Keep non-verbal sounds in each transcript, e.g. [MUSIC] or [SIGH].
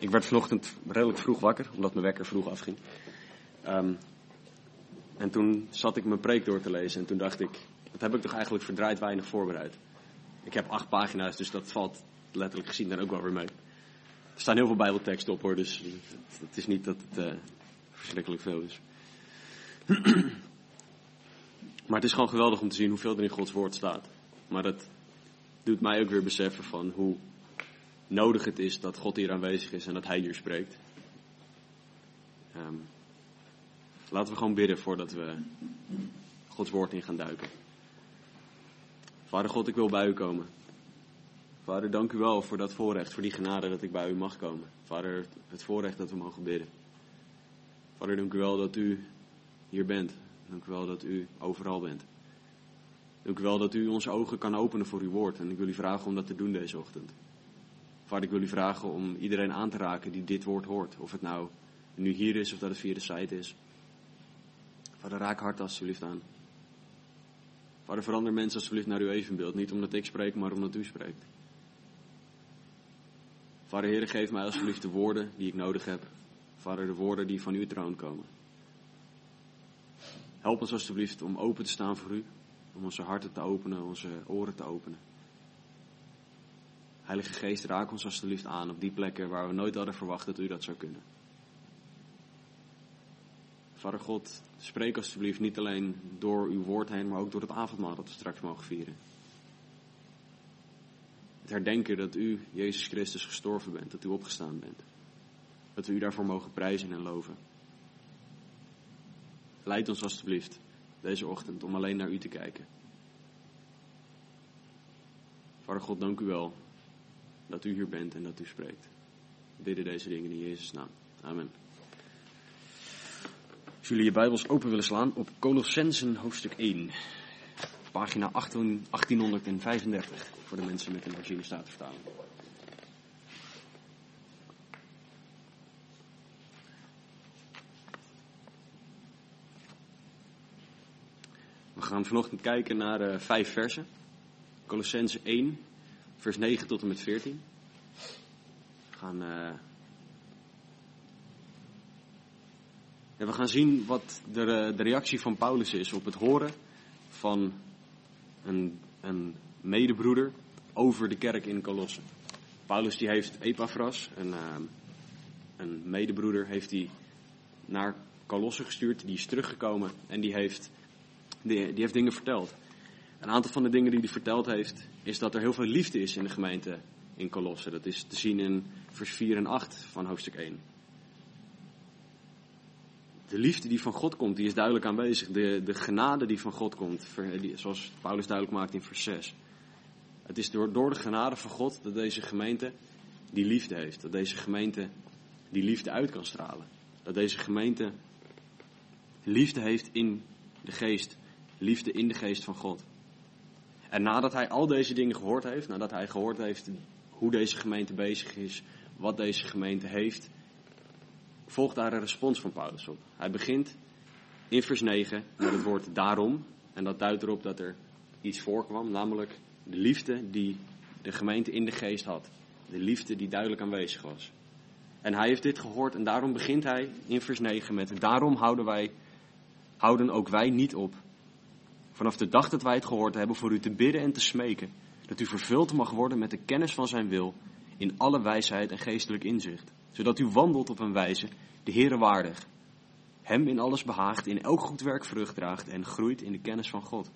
Ik werd vanochtend redelijk vroeg wakker, omdat mijn wekker vroeg afging. Ehm, en toen zat ik mijn preek door te lezen en toen dacht ik, dat heb ik toch eigenlijk verdraaid weinig voorbereid. Ik heb acht pagina's, dus dat valt letterlijk gezien dan ook wel weer mee. Er staan heel veel bijbelteksten op hoor, dus het is niet dat het uh, verschrikkelijk veel is. [CLEARS THROAT] maar het is gewoon geweldig om te zien hoeveel er in Gods woord staat. Maar dat doet mij ook weer beseffen van hoe nodig het is dat God hier aanwezig is en dat Hij hier spreekt. Um, laten we gewoon bidden voordat we Gods woord in gaan duiken. Vader God, ik wil bij u komen. Vader, dank u wel voor dat voorrecht, voor die genade dat ik bij u mag komen. Vader, het voorrecht dat we mogen bidden. Vader, dank u wel dat u hier bent. Dank u wel dat u overal bent. Dank u wel dat u onze ogen kan openen voor uw woord. En ik wil u vragen om dat te doen deze ochtend. Vader, ik wil u vragen om iedereen aan te raken die dit woord hoort. Of het nou nu hier is of dat het via de site is. Vader, raak hart alsjeblieft aan. Vader, verander mensen alsjeblieft naar uw evenbeeld. Niet omdat ik spreek, maar omdat u spreekt. Vader, Heer, geef mij alsjeblieft de woorden die ik nodig heb. Vader, de woorden die van uw troon komen. Help ons alsjeblieft om open te staan voor u. Om onze harten te openen, onze oren te openen. Heilige Geest, raak ons alsjeblieft aan op die plekken waar we nooit hadden verwacht dat u dat zou kunnen. Vader God, spreek alsjeblieft niet alleen door uw woord heen, maar ook door het avondmaal dat we straks mogen vieren. Het herdenken dat u, Jezus Christus, gestorven bent, dat u opgestaan bent. Dat we u daarvoor mogen prijzen en loven. Leid ons alsjeblieft deze ochtend om alleen naar u te kijken. Vader God, dank u wel dat u hier bent en dat u spreekt. We bidden deze dingen in Jezus' naam. Amen. Als jullie je Bijbels open willen slaan op Colossensen hoofdstuk 1, pagina 1835 voor de mensen met een herziene statenvertaling. We gaan vanochtend kijken naar uh, vijf versen. Colossense 1, vers 9 tot en met 14. We gaan, uh, ja, we gaan zien wat de, de, reactie van Paulus is op het horen van een, een medebroeder over de kerk in Colosse. Paulus die heeft Epaphras, een, uh, een medebroeder, heeft hij naar Colosse gestuurd. Die is teruggekomen en die heeft, die, die heeft dingen verteld. Een aantal van de dingen die hij verteld heeft, is dat er heel veel liefde is in de gemeente in Colosse. Dat is te zien in vers 4 en 8 van hoofdstuk 1. De liefde die van God komt, die is duidelijk aanwezig. De, de genade die van God komt, zoals Paulus duidelijk maakt in vers 6. Het is door, door de genade van God dat deze gemeente die liefde heeft. Dat deze gemeente die liefde uit kan stralen. Dat deze gemeente liefde heeft in de geest. Liefde in de geest van God. En nadat hij al deze dingen gehoord heeft, nadat hij gehoord heeft hoe deze gemeente bezig is, wat deze gemeente heeft, volgt daar een respons van Paulus op. Hij begint in vers 9 met het woord daarom. En dat duidt erop dat er iets voorkwam, namelijk de liefde die de gemeente in de geest had. De liefde die duidelijk aanwezig was. En hij heeft dit gehoord en daarom begint hij in vers 9 met daarom houden wij, houden ook wij niet op vanaf de dag dat wij het gehoord hebben, voor u te bidden en te smeken, dat u vervuld mag worden met de kennis van zijn wil, in alle wijsheid en geestelijk inzicht, zodat u wandelt op een wijze, de Heere waardig, hem in alles behaagt, in elk goed werk vrucht draagt en groeit in de kennis van God.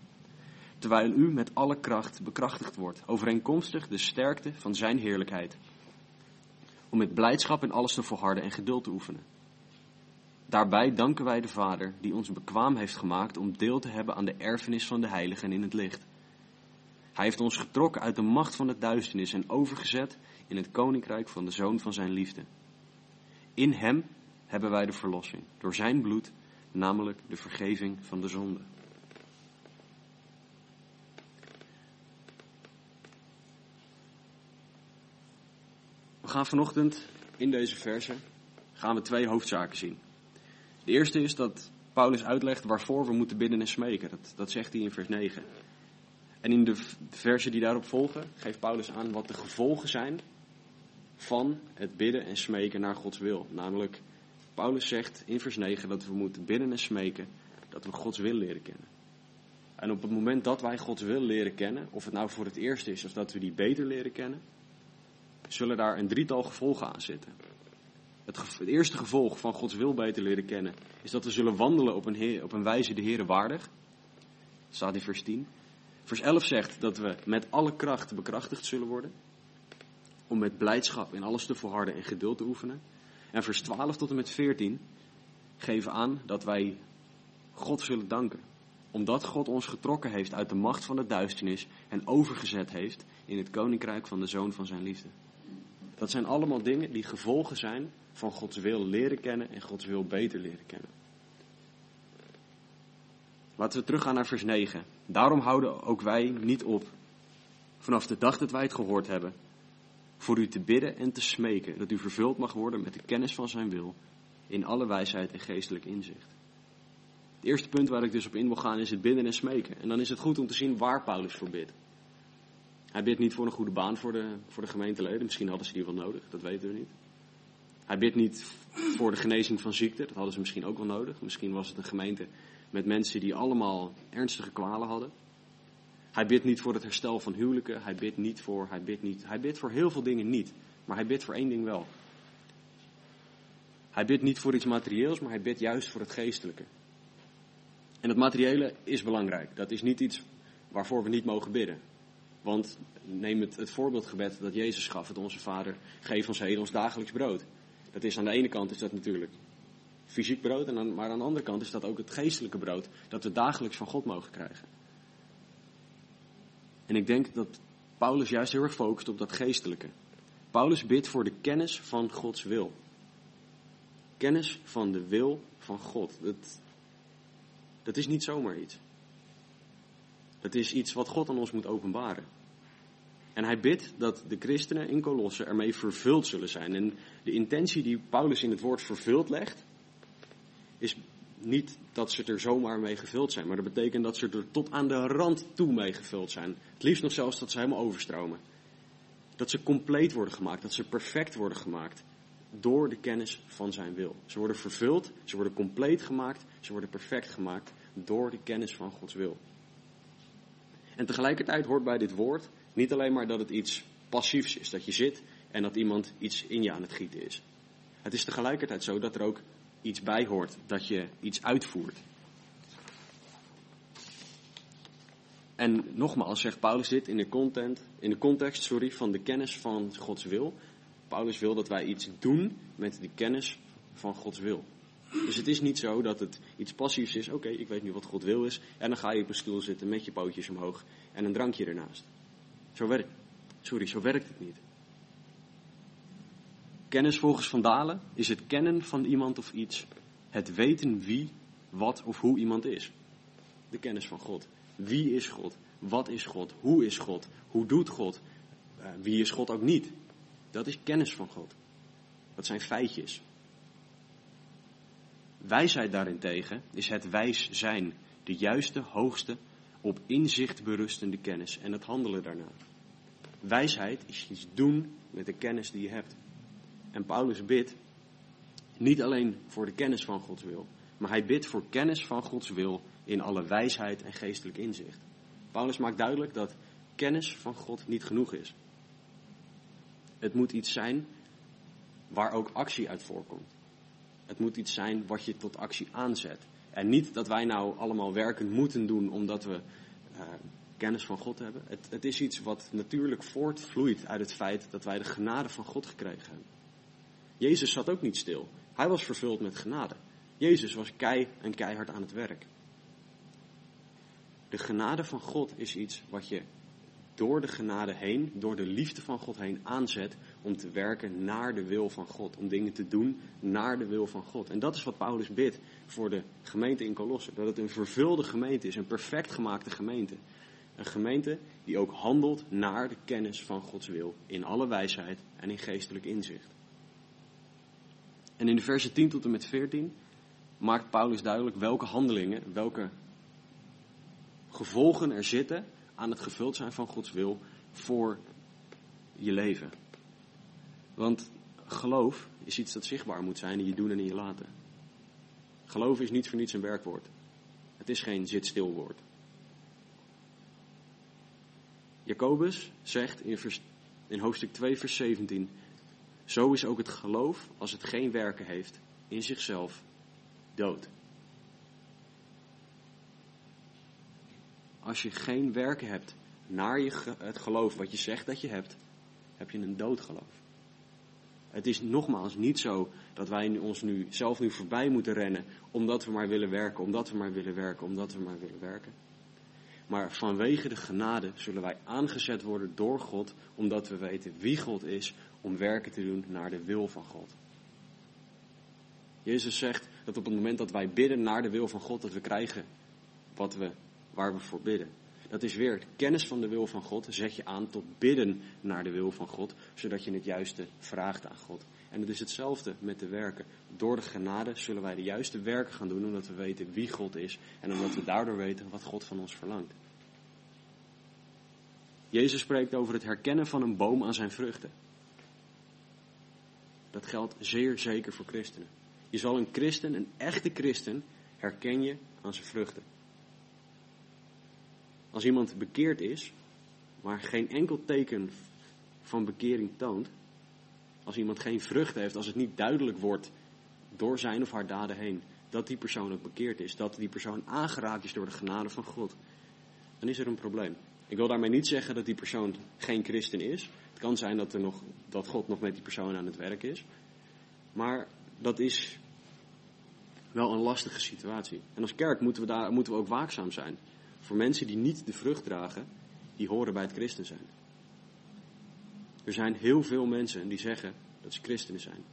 Terwijl u met alle kracht bekrachtigd wordt, overeenkomstig de sterkte van zijn heerlijkheid, om met blijdschap in alles te volharden en geduld te oefenen Daarbij danken wij de Vader die ons bekwaam heeft gemaakt om deel te hebben aan de erfenis van de heiligen in het licht. Hij heeft ons getrokken uit de macht van de duisternis en overgezet in het koninkrijk van de Zoon van zijn liefde. In Hem hebben wij de verlossing, door Zijn bloed, namelijk de vergeving van de zonde. We gaan vanochtend in deze verse gaan we twee hoofdzaken zien. De eerste is dat Paulus uitlegt waarvoor we moeten bidden en smeken. Dat, dat zegt hij in vers 9. En in de versen die daarop volgen geeft Paulus aan wat de gevolgen zijn van het bidden en smeken naar Gods wil. Namelijk, Paulus zegt in vers 9 dat we moeten bidden en smeken dat we Gods wil leren kennen. En op het moment dat wij Gods wil leren kennen, of het nou voor het eerst is of dat we die beter leren kennen, zullen daar een drietal gevolgen aan zitten. Het, eerste gevolg van Gods wil beter leren kennen is dat we zullen wandelen op een, op een wijze de Heer waardig. Dat staat in vers 10. Vers 11 zegt dat we met alle kracht bekrachtigd zullen worden. Om met blijdschap in alles te volharden en geduld te oefenen. En vers 12 tot en met 14 geven aan dat wij God zullen danken. Omdat God ons getrokken heeft uit de macht van de duisternis en overgezet heeft in het koninkrijk van de zoon van zijn liefde. Dat zijn allemaal dingen die gevolgen zijn van Gods wil leren kennen en Gods wil beter leren kennen. Laten we teruggaan naar vers 9. Daarom houden ook wij niet op, vanaf de dag dat wij het gehoord hebben, voor u te bidden en te smeken, dat u vervuld mag worden met de kennis van zijn wil, in alle wijsheid en geestelijk inzicht. Het eerste punt waar ik dus op in wil gaan is het bidden en smeken. En dan is het goed om te zien waar Paulus voor bidt. Hij bidt niet voor een goede baan voor de, voor de gemeenteleden, misschien hadden ze die wel nodig, dat weten we niet. Hij bidt niet voor de genezing van ziekte, dat hadden ze misschien ook wel nodig. Misschien was het een gemeente met mensen die allemaal ernstige kwalen hadden. Hij bidt niet voor het herstel van huwelijken, hij bidt niet voor, hij bidt niet, hij bidt voor heel veel dingen niet. Maar hij bidt voor één ding wel. Hij bidt niet voor iets materieels, maar hij bidt juist voor het geestelijke. En het materiële is belangrijk. Dat is niet iets waarvoor we niet mogen bidden. Want neem het, het voorbeeldgebed dat Jezus gaf, het onze Vader, geef ons heden ons dagelijks brood. Dat is aan de ene kant is dat natuurlijk fysiek brood, en aan, maar aan de andere kant is dat ook het geestelijke brood dat we dagelijks van God mogen krijgen. En ik denk dat Paulus juist heel erg focust op dat geestelijke. Paulus bidt voor de kennis van Gods wil. Kennis van de wil van God. Dat, dat is niet zomaar iets. Dat is iets wat God aan ons moet openbaren. En hij bidt dat de christenen in Colosse ermee vervuld zullen zijn. En de intentie die Paulus in het woord vervuld legt, is niet dat ze er zomaar mee gevuld zijn. Maar dat betekent dat ze er tot aan de rand toe mee gevuld zijn. Het liefst nog zelfs dat ze helemaal overstromen. Dat ze compleet worden gemaakt, dat ze perfect worden gemaakt. Door de kennis van zijn wil. Ze worden vervuld, ze worden compleet gemaakt, ze worden perfect gemaakt door de kennis van Gods wil. En tegelijkertijd hoort bij dit woord niet alleen maar dat het iets passiefs is, dat je zit en dat iemand iets in je aan het gieten is. Het is tegelijkertijd zo dat er ook iets bij hoort, dat je iets uitvoert. En nogmaals zegt Paulus dit in de, content, in de context sorry, van de kennis van Gods wil. Paulus wil dat wij iets doen met die kennis van Gods wil. Dus het is niet zo dat het iets passiefs is. Oké, ik weet nu wat God wil is. En dan ga je op een stoel zitten met je pootjes omhoog en een drankje ernaast. Zo werkt, sorry, zo werkt het niet. Kennis volgens Van Dalen is het kennen van iemand of iets. Het weten wie, wat of hoe iemand is. De kennis van God. Wie is God? Wat is God? Hoe is God? Hoe doet God? Uh, wie is God ook niet? Dat is kennis van God. Dat zijn feitjes. Wijsheid daarentegen is het wijs zijn, de juiste, hoogste, op inzicht berustende kennis en het handelen daarna. Wijsheid is iets doen met de kennis die je hebt. En Paulus bidt niet alleen voor de kennis van Gods wil, maar hij bidt voor kennis van Gods wil in alle wijsheid en geestelijk inzicht. Paulus maakt duidelijk dat kennis van God niet genoeg is. Het moet iets zijn waar ook actie uit voorkomt. Het moet iets zijn wat je tot actie aanzet. En niet dat wij nou allemaal werken moeten doen omdat we uh, kennis van God hebben. Het, het is iets wat natuurlijk voortvloeit uit het feit dat wij de genade van God gekregen hebben. Jezus zat ook niet stil. Hij was vervuld met genade. Jezus was kei en keihard aan het werk. De genade van God is iets wat je door de genade heen, door de liefde van God heen aanzet om te werken naar de wil van God. Om dingen te doen naar de wil van God. En dat is wat Paulus bidt voor de gemeente in Colosse. Dat het een vervulde gemeente is, een perfect gemaakte gemeente. Een gemeente die ook handelt naar de kennis van Gods wil. In alle wijsheid en in geestelijk inzicht. En in de versen 10 tot en met 14 maakt Paulus duidelijk welke handelingen, welke gevolgen er zitten aan het gevuld zijn van Gods wil voor je leven. Want geloof is iets dat zichtbaar moet zijn in je doen en in je laten. Geloof is niet voor niets een werkwoord. Het is geen zit-stil-woord. Jacobus zegt in, in hoofdstuk 2, vers 17: Zo is ook het geloof, als het geen werken heeft, in zichzelf dood. Als je geen werken hebt naar je, het geloof wat je zegt dat je hebt, heb je een dood geloof. Het is nogmaals niet zo dat wij ons nu zelf nu voorbij moeten rennen omdat we maar willen werken, omdat we maar willen werken, omdat we maar willen werken. Maar vanwege de genade zullen wij aangezet worden door God, omdat we weten wie God is, om werken te doen naar de wil van God. Jezus zegt dat op het moment dat wij bidden naar de wil van God, dat we krijgen wat we, waar we voor bidden. Dat is weer kennis van de wil van God. Zet je aan tot bidden naar de wil van God, zodat je het juiste vraagt aan God. En het is hetzelfde met de werken. Door de genade zullen wij de juiste werken gaan doen, omdat we weten wie God is en omdat we daardoor weten wat God van ons verlangt. Jezus spreekt over het herkennen van een boom aan zijn vruchten. Dat geldt zeer zeker voor christenen. Je zal een christen, een echte christen, herken je aan zijn vruchten. Als iemand bekeerd is, maar geen enkel teken van bekering toont, als iemand geen vruchten heeft, als het niet duidelijk wordt door zijn of haar daden heen dat die persoon ook bekeerd is, dat die persoon aangeraakt is door de genade van God, dan is er een probleem. Ik wil daarmee niet zeggen dat die persoon geen christen is. Het kan zijn dat, er nog, dat God nog met die persoon aan het werk is. Maar dat is wel een lastige situatie. En als kerk moeten we, daar, moeten we ook waakzaam zijn. Voor mensen die niet de vrucht dragen, die horen bij het christen zijn. Er zijn heel veel mensen die zeggen dat ze christenen zijn.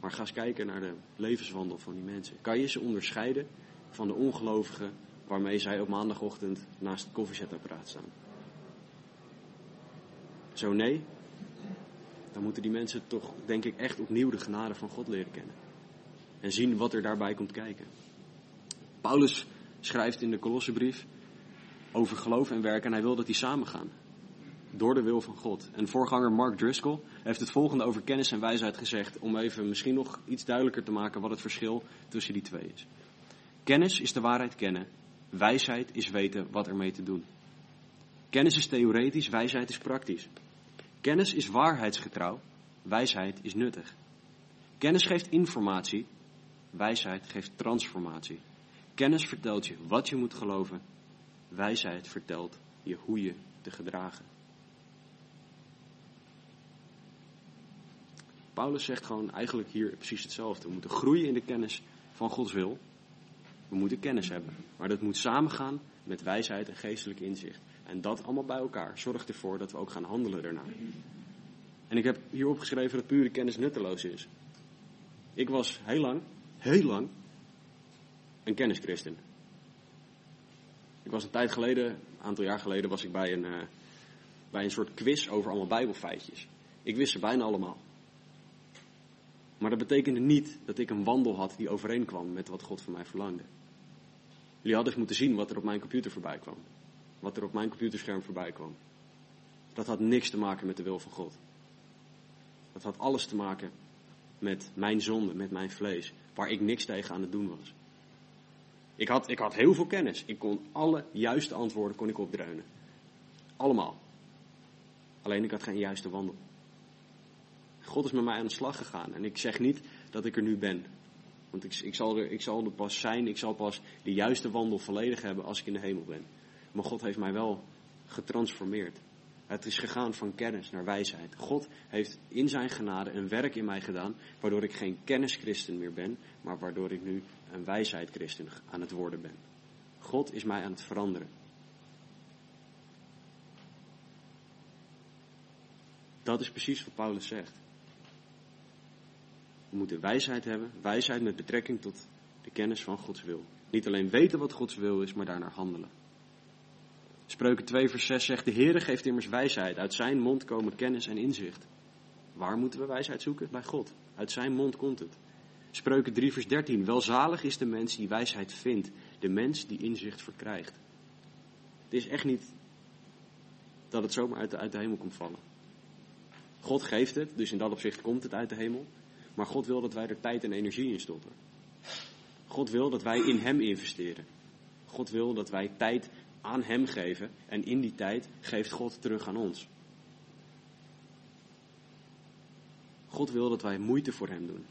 Maar ga eens kijken naar de levenswandel van die mensen. Kan je ze onderscheiden van de ongelovigen waarmee zij op maandagochtend naast het koffiezetapparaat staan? Zo nee, dan moeten die mensen toch, denk ik, echt opnieuw de genade van God leren kennen. En zien wat er daarbij komt kijken. Paulus schrijft in de Kolossenbrief over geloof en werk en hij wil dat die samengaan. Door de wil van God. En voorganger Mark Driscoll heeft het volgende over kennis en wijsheid gezegd. Om even misschien nog iets duidelijker te maken wat het verschil tussen die twee is. Kennis is de waarheid kennen. Wijsheid is weten wat ermee te doen. Kennis is theoretisch, wijsheid is praktisch. Kennis is waarheidsgetrouw, wijsheid is nuttig. Kennis geeft informatie, wijsheid geeft transformatie. Kennis vertelt je wat je moet geloven. Wijsheid vertelt je hoe je te gedragen. Paulus zegt gewoon eigenlijk hier precies hetzelfde. We moeten groeien in de kennis van Gods wil. We moeten kennis hebben. Maar dat moet samengaan met wijsheid en geestelijk inzicht. En dat allemaal bij elkaar zorgt ervoor dat we ook gaan handelen daarna. En ik heb hier opgeschreven dat pure kennis nutteloos is. Ik was heel lang, heel lang, een kennischristen. Ik was een tijd geleden, een aantal jaar geleden, was ik bij een, uh, bij een soort quiz over allemaal bijbelfeitjes. Ik wist ze bijna allemaal. Maar dat betekende niet dat ik een wandel had die overeenkwam met wat God van mij verlangde. Jullie hadden eens moeten zien wat er op mijn computer voorbij kwam. Wat er op mijn computerscherm voorbij kwam. Dat had niks te maken met de wil van God. Dat had alles te maken met mijn zonde, met mijn vlees, waar ik niks tegen aan het doen was. Ik had, ik had heel veel kennis. Ik kon alle juiste antwoorden kon ik opdreunen. Allemaal. Alleen ik had geen juiste wandel. God is met mij aan de slag gegaan. En ik zeg niet dat ik er nu ben. Want ik, ik, zal er, ik zal er pas zijn, ik zal pas de juiste wandel volledig hebben als ik in de hemel ben. Maar God heeft mij wel getransformeerd. Het is gegaan van kennis naar wijsheid. God heeft in zijn genade een werk in mij gedaan, waardoor ik geen kennischristen meer ben, maar waardoor ik nu een wijsheidchristen aan het worden ben. God is mij aan het veranderen. Dat is precies wat Paulus zegt. We moeten wijsheid hebben, wijsheid met betrekking tot de kennis van Gods wil. Niet alleen weten wat Gods wil is, maar daarnaar handelen. Spreuken 2 vers 6 zegt, de Heere geeft immers wijsheid, uit zijn mond komen kennis en inzicht. Waar moeten we wijsheid zoeken? Bij God. Uit zijn mond komt het. Spreuken 3 vers 13, welzalig is de mens die wijsheid vindt, de mens die inzicht verkrijgt. Het is echt niet dat het zomaar uit de, uit de hemel komt vallen. God geeft het, dus in dat opzicht komt het uit de hemel. Maar God wil dat wij er tijd en energie in stoppen. God wil dat wij in Hem investeren. God wil dat wij tijd aan Hem geven en in die tijd geeft God terug aan ons. God wil dat wij moeite voor Hem doen.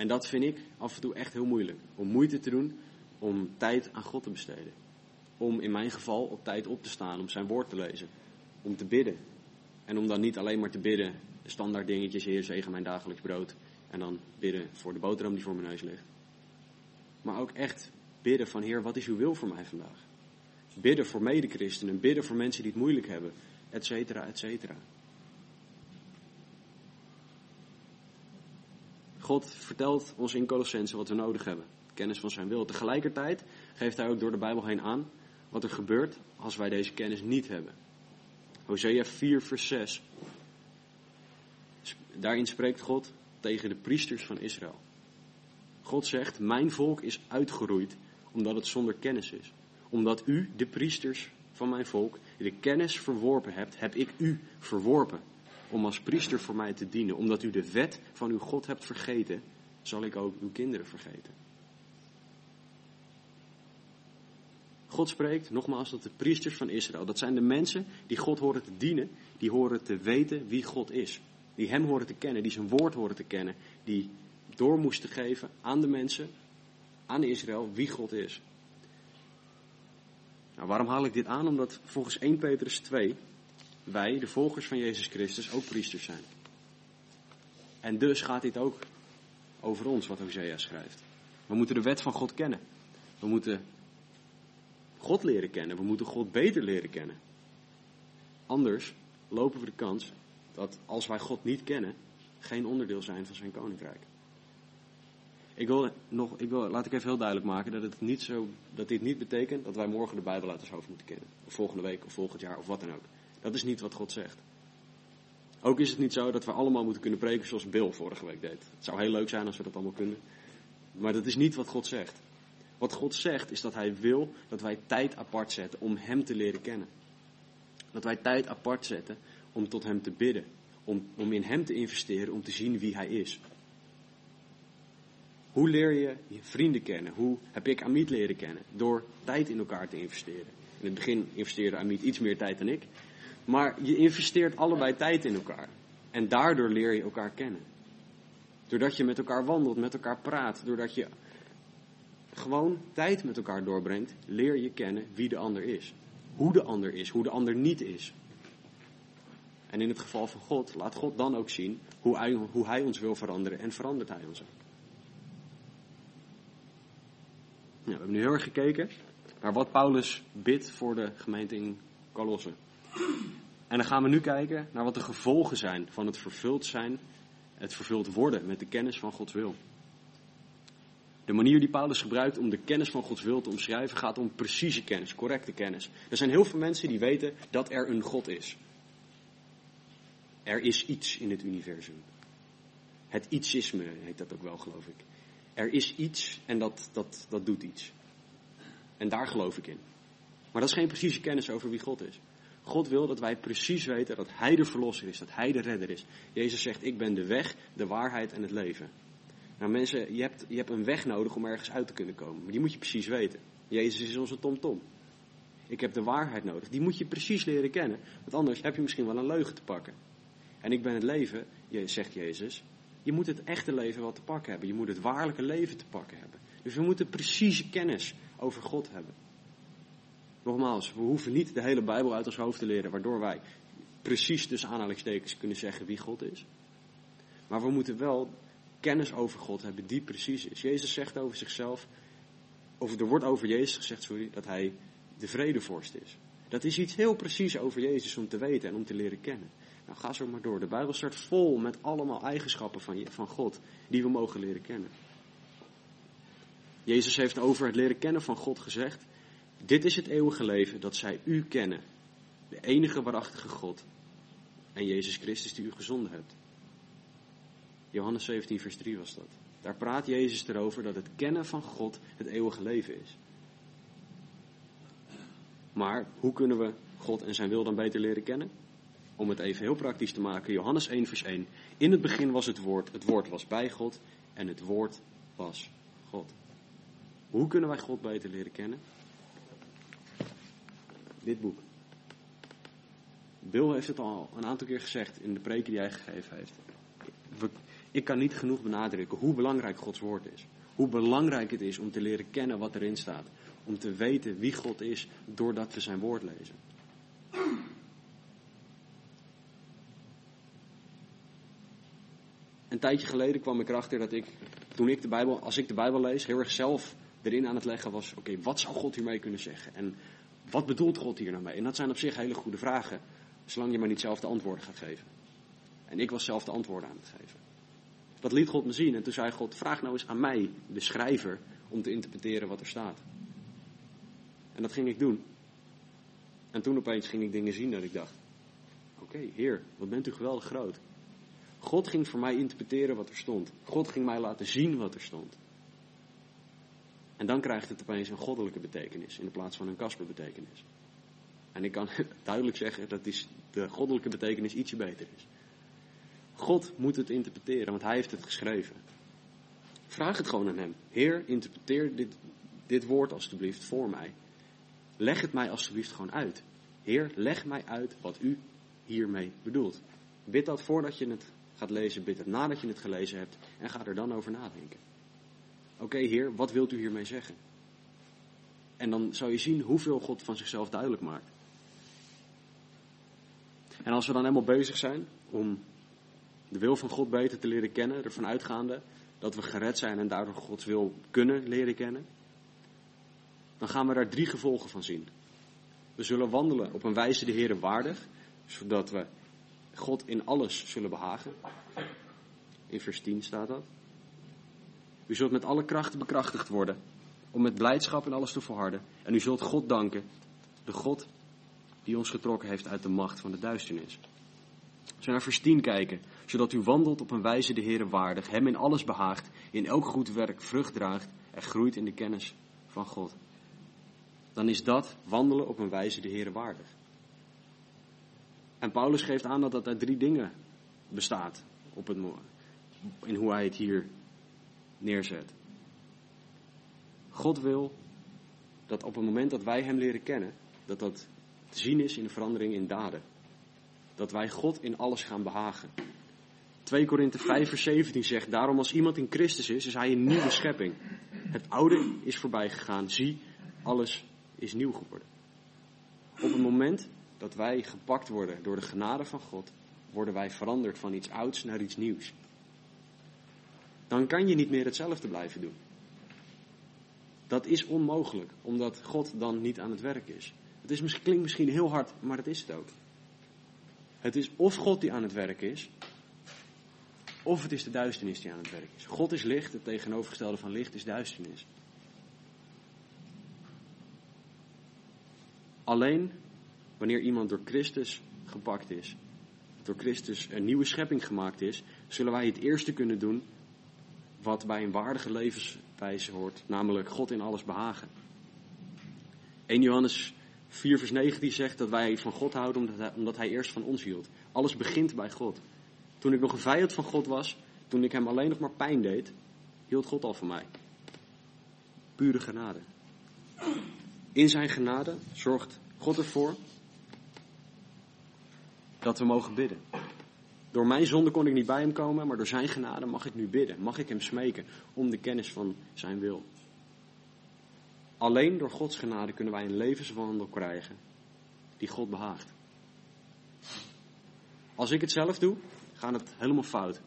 En dat vind ik af en toe echt heel moeilijk. Om moeite te doen om tijd aan God te besteden. Om in mijn geval op tijd op te staan, om zijn woord te lezen. Om te bidden. En om dan niet alleen maar te bidden, de standaard dingetjes, Heer zegen mijn dagelijks brood. En dan bidden voor de boterham die voor mijn neus ligt. Maar ook echt bidden van Heer, wat is uw wil voor mij vandaag? Bidden voor medechristenen, bidden voor mensen die het moeilijk hebben, et cetera, et cetera. God vertelt ons in Colossense wat we nodig hebben. Kennis van zijn wil. Tegelijkertijd geeft hij ook door de Bijbel heen aan wat er gebeurt als wij deze kennis niet hebben. Hosea 4, vers 6. Daarin spreekt God tegen de priesters van Israël. God zegt: Mijn volk is uitgeroeid omdat het zonder kennis is. Omdat u, de priesters van mijn volk, de kennis verworpen hebt, heb ik u verworpen om als priester voor mij te dienen. Omdat u de wet van uw God hebt vergeten, zal ik ook uw kinderen vergeten. God spreekt nogmaals dat de priesters van Israël, dat zijn de mensen die God horen te dienen, die horen te weten wie God is. Die Hem horen te kennen, die zijn woord horen te kennen, die door moesten geven aan de mensen, aan Israël, wie God is. Nou, waarom haal ik dit aan? Omdat volgens 1 Petrus 2 wij, de volgers van Jezus Christus, ook priesters zijn. En dus gaat dit ook over ons, wat Hosea schrijft. We moeten de wet van God kennen. We moeten God leren kennen. We moeten God beter leren kennen. Anders lopen we de kans dat als wij God niet kennen, geen onderdeel zijn van zijn koninkrijk. Ik wil nog, ik wil, laat ik even heel duidelijk maken dat, het niet zo, dat dit niet betekent dat wij morgen de Bijbel uit ons hoofd moeten kennen. Of volgende week, of volgend jaar, of wat dan ook. Dat is niet wat God zegt. Ook is het niet zo dat we allemaal moeten kunnen preken zoals Bill vorige week deed. Het zou heel leuk zijn als we dat allemaal kunnen. Maar dat is niet wat God zegt. Wat God zegt is dat Hij wil dat wij tijd apart zetten om Hem te leren kennen. Dat wij tijd apart zetten om tot Hem te bidden. Om, om in Hem te investeren, om te zien wie Hij is. Hoe leer je je vrienden kennen? Hoe heb ik Amit leren kennen? Door tijd in elkaar te investeren. In het begin investeerde Amit iets meer tijd dan ik. Maar je investeert allebei tijd in elkaar. En daardoor leer je elkaar kennen. Doordat je met elkaar wandelt, met elkaar praat, doordat je gewoon tijd met elkaar doorbrengt, leer je kennen wie de ander is. Hoe de ander is, hoe de ander niet is. En in het geval van God, laat God dan ook zien hoe hij, hoe hij ons wil veranderen en verandert hij ons ook. We hebben nu heel erg gekeken naar wat Paulus bidt voor de gemeente in Colosse. En dan gaan we nu kijken naar wat de gevolgen zijn van het vervuld zijn, het vervuld worden met de kennis van Gods wil. De manier die Paulus gebruikt om de kennis van Gods wil te omschrijven gaat om precieze kennis, correcte kennis. Er zijn heel veel mensen die weten dat er een God is. Er is iets in het universum. Het ietsisme heet dat ook wel, geloof ik. Er is iets en dat, dat, dat doet iets. En daar geloof ik in. Maar dat is geen precieze kennis over wie God is. God wil dat wij precies weten dat Hij de verlosser is, dat Hij de redder is. Jezus zegt, ik ben de weg, de waarheid en het leven. Nou mensen, je hebt, je hebt een weg nodig om ergens uit te kunnen komen. Maar die moet je precies weten. Jezus is onze tomtom. Ik heb de waarheid nodig. Die moet je precies leren kennen. Want anders heb je misschien wel een leugen te pakken. En ik ben het leven, zegt Jezus. Je moet het echte leven wel te pakken hebben. Je moet het waarlijke leven te pakken hebben. Dus we moeten precieze kennis over God hebben. Nogmaals, we hoeven niet de hele Bijbel uit ons hoofd te leren, waardoor wij precies tussen aanhalingstekens kunnen zeggen wie God is. Maar we moeten wel kennis over God hebben die precies is. Jezus zegt over zichzelf, of er wordt over Jezus gezegd, sorry, dat hij de vredevorst is. Dat is iets heel precies over Jezus om te weten en om te leren kennen. Nou, ga zo maar door. De Bijbel staat vol met allemaal eigenschappen van, van God die we mogen leren kennen. Jezus heeft over het leren kennen van God gezegd dit is het eeuwige leven, dat zij u kennen, de enige waarachtige God en Jezus Christus die u gezonden hebt. Johannes 17, vers 3 was dat. Daar praat Jezus erover dat het kennen van God het eeuwige leven is. Maar hoe kunnen we God en zijn wil dan beter leren kennen? om het even heel praktisch te maken, Johannes 1, vers 1. In het begin was het woord, het woord was bij God en het woord was God. Hoe kunnen wij God beter leren kennen? Dit boek. Bill heeft het al een aantal keer gezegd in de preken die hij gegeven heeft. Ik kan niet genoeg benadrukken hoe belangrijk Gods woord is. Hoe belangrijk het is om te leren kennen wat erin staat. Om te weten wie God is doordat we zijn woord lezen. Een tijdje geleden kwam ik erachter dat ik, toen ik de Bijbel, als ik de Bijbel lees, heel erg zelf erin aan het leggen was: oké, wat zou God hiermee kunnen zeggen? En wat bedoelt God hier nou mee? En dat zijn op zich hele goede vragen, zolang je maar niet zelf de antwoorden gaat geven. En ik was zelf de antwoorden aan het geven. Dat liet God me zien en toen zei God: vraag nou eens aan mij, de schrijver, om te interpreteren wat er staat. En dat ging ik doen. En toen opeens ging ik dingen zien dat ik dacht: oké, Heer, wat bent u geweldig groot. God ging voor mij interpreteren wat er stond. God ging mij laten zien wat er stond. En dan krijgt het opeens een goddelijke betekenis in plaats van een kasperbetekenis. En ik kan [LAUGHS] duidelijk zeggen dat de goddelijke betekenis ietsje beter is. God moet het interpreteren, want hij heeft het geschreven. Vraag het gewoon aan hem. Heer, interpreteer dit, dit woord alstublieft voor mij. Leg het mij alstublieft gewoon uit. Heer, leg mij uit wat u hiermee bedoelt. Bid dat voordat je het gaat lezen, bid het nadat je het gelezen hebt en ga er dan over nadenken. Oké, Heer, wat wilt u hiermee zeggen? En dan zou je zien hoeveel God van zichzelf duidelijk maakt. En als we dan helemaal bezig zijn om de wil van God beter te leren kennen, ervan uitgaande dat we gered zijn en daardoor Gods wil kunnen leren kennen, dan gaan we daar drie gevolgen van zien. We zullen wandelen op een wijze de Heer waardig, zodat we God in alles zullen behagen. In vers 10 staat dat. U zult met alle krachten bekrachtigd worden om met blijdschap in alles te volharden. En u zult God danken, de God die ons getrokken heeft uit de macht van de duisternis. Als naar vers 10 kijken, zodat u wandelt op een wijze de Heer waardig, hem in alles behaagt, in elk goed werk vrucht draagt en groeit in de kennis van God. Dan is dat wandelen op een wijze de Heer waardig. En Paulus geeft aan dat dat uit drie dingen bestaat op het, in hoe hij het hier neerzet. God wil dat op het moment dat wij Hem leren kennen, dat dat te zien is in de verandering in daden. Dat wij God in alles gaan behagen. 2 Korinthe 5 vers 17 zegt, daarom als iemand in Christus is, is hij een nieuwe schepping. Het oude is voorbij gegaan, zie, alles is nieuw geworden. Op het moment dat wij gepakt worden door de genade van God, worden wij veranderd van iets ouds naar iets nieuws. Dan kan je niet meer hetzelfde blijven doen. Dat is onmogelijk, omdat God dan niet aan het werk is. Het is, klinkt misschien heel hard, maar dat is het ook. Het is of God die aan het werk is, of het is de duisternis die aan het werk is. God is licht, het tegenovergestelde van licht is duisternis. Alleen wanneer iemand door Christus gepakt is, door Christus een nieuwe schepping gemaakt is, zullen wij het eerste kunnen doen wat bij een waardige levenswijze hoort, namelijk God in alles behagen. 1 Johannes 4 vers 19 zegt dat wij van God houden omdat hij, omdat hij eerst van ons hield. Alles begint bij God. Toen ik nog een vijand van God was, toen ik hem alleen nog maar pijn deed, hield God al van mij. Pure genade. In zijn genade zorgt God ervoor dat we mogen bidden. Door mijn zonde kon ik niet bij hem komen, maar door zijn genade mag ik nu bidden. Mag ik hem smeken om de kennis van zijn wil. Alleen door Gods genade kunnen wij een levenswandel krijgen die God behaagt. Als ik het zelf doe, gaat het helemaal fout.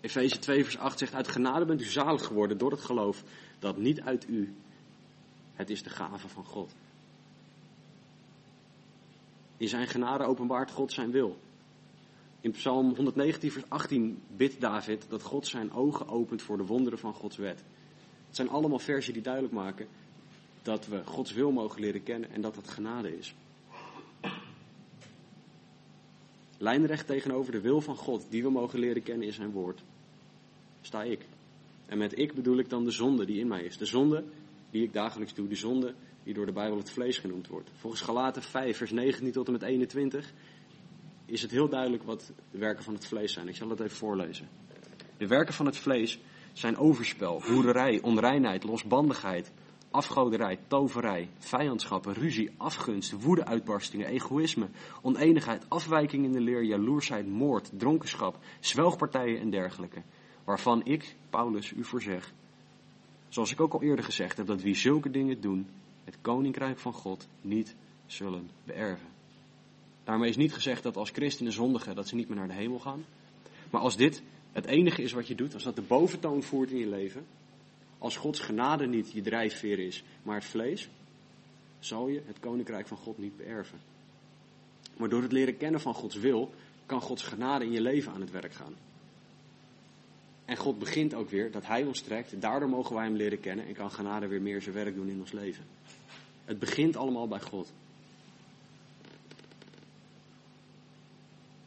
Efeze 2 vers 8 zegt, uit genade bent u zalig geworden door het geloof dat niet uit u, het is de gave van God. In zijn genade openbaart God zijn wil. In Psalm 119, vers 18 bidt David dat God zijn ogen opent voor de wonderen van Gods wet. Het zijn allemaal versen die duidelijk maken dat we Gods wil mogen leren kennen en dat dat genade is. Lijnrecht tegenover de wil van God, die we mogen leren kennen in zijn woord, sta ik. En met ik bedoel ik dan de zonde die in mij is. De zonde die ik dagelijks doe, de zonde die door de Bijbel het vlees genoemd wordt. Volgens Galaten 5, vers 19 tot en met 21 is het heel duidelijk wat de werken van het vlees zijn. Ik zal het even voorlezen. De werken van het vlees zijn overspel, hoererij, onreinheid, losbandigheid, afgoderij, toverij, vijandschappen, ruzie, afgunst, woedeuitbarstingen, egoïsme, oneenigheid, afwijking in de leer, jaloersheid, moord, dronkenschap, zwelgpartijen en dergelijke. Waarvan ik, Paulus, u voorzeg, zoals ik ook al eerder gezegd heb, dat wie zulke dingen doen, het koninkrijk van God niet zullen beërven. Daarmee is niet gezegd dat als christenen zondigen dat ze niet meer naar de hemel gaan. Maar als dit het enige is wat je doet, als dat de boventoon voert in je leven, als Gods genade niet je drijfveer is, maar het vlees, zal je het koninkrijk van God niet beërven. Maar door het leren kennen van Gods wil, kan Gods genade in je leven aan het werk gaan. En God begint ook weer dat Hij ons trekt, daardoor mogen wij Hem leren kennen en kan genade weer meer zijn werk doen in ons leven. Het begint allemaal bij God.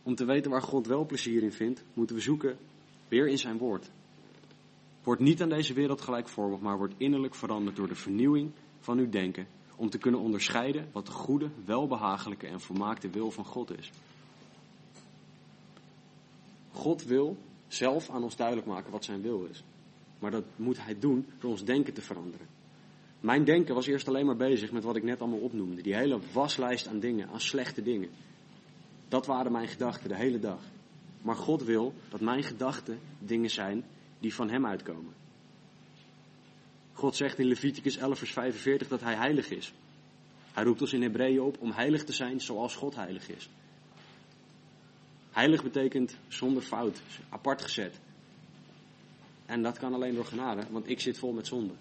Om te weten waar God wel plezier in vindt, moeten we zoeken weer in zijn woord. Word niet aan deze wereld gelijkvormig, maar word innerlijk veranderd door de vernieuwing van uw denken, om te kunnen onderscheiden wat de goede, welbehagelijke en volmaakte wil van God is. God wil zelf aan ons duidelijk maken wat zijn wil is. Maar dat moet hij doen door ons denken te veranderen. Mijn denken was eerst alleen maar bezig met wat ik net allemaal opnoemde. Die hele waslijst aan dingen, aan slechte dingen. Dat waren mijn gedachten de hele dag. Maar God wil dat mijn gedachten dingen zijn die van Hem uitkomen. God zegt in Leviticus 11, vers 45 dat Hij heilig is. Hij roept ons in Hebreeën op om heilig te zijn zoals God heilig is. Heilig betekent zonder fout, apart gezet. En dat kan alleen door genade, want ik zit vol met zonde.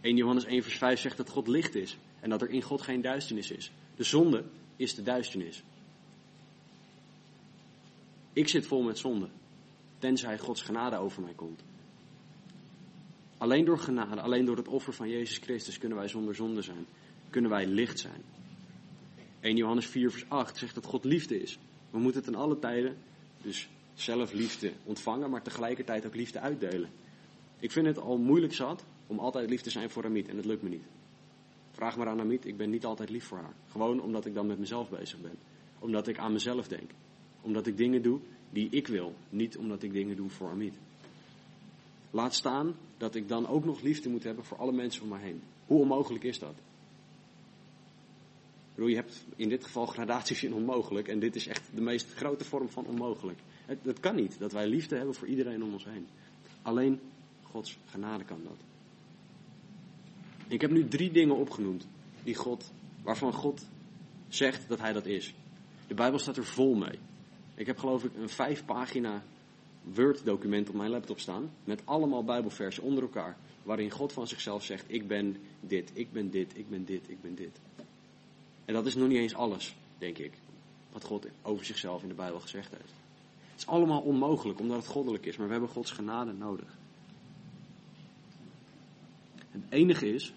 1 Johannes 1 vers 5 zegt dat God licht is en dat er in God geen duisternis is. De zonde is de duisternis. Ik zit vol met zonde, tenzij Gods genade over mij komt. Alleen door genade, alleen door het offer van Jezus Christus kunnen wij zonder zonde zijn. Kunnen wij licht zijn. 1 Johannes 4 vers 8 zegt dat God liefde is. We moeten in alle tijden dus zelf liefde ontvangen, maar tegelijkertijd ook liefde uitdelen. Ik vind het al moeilijk zat om altijd lief te zijn voor Amit en het lukt me niet. Vraag maar aan Amit, ik ben niet altijd lief voor haar. Gewoon omdat ik dan met mezelf bezig ben. Omdat ik aan mezelf denk. Omdat ik dingen doe die ik wil, niet omdat ik dingen doe voor Amit. Laat staan dat ik dan ook nog liefde moet hebben voor alle mensen om me heen. Hoe onmogelijk is dat? je hebt in dit geval gradaties in onmogelijk en dit is echt de meest grote vorm van onmogelijk. Het, het kan niet dat wij liefde hebben voor iedereen om ons heen. Alleen Gods genade kan dat. Ik heb nu drie dingen opgenoemd die God, waarvan God zegt dat hij dat is. De Bijbel staat er vol mee. Ik heb geloof ik een vijf pagina Word document op mijn laptop staan. Met allemaal Bijbelversen onder elkaar. Waarin God van zichzelf zegt, ik ben dit, ik ben dit, ik ben dit, ik ben dit. En dat is nog niet eens alles, denk ik. Wat God over zichzelf in de Bijbel gezegd heeft. Het is allemaal onmogelijk omdat het goddelijk is. Maar we hebben Gods genade nodig. Het enige is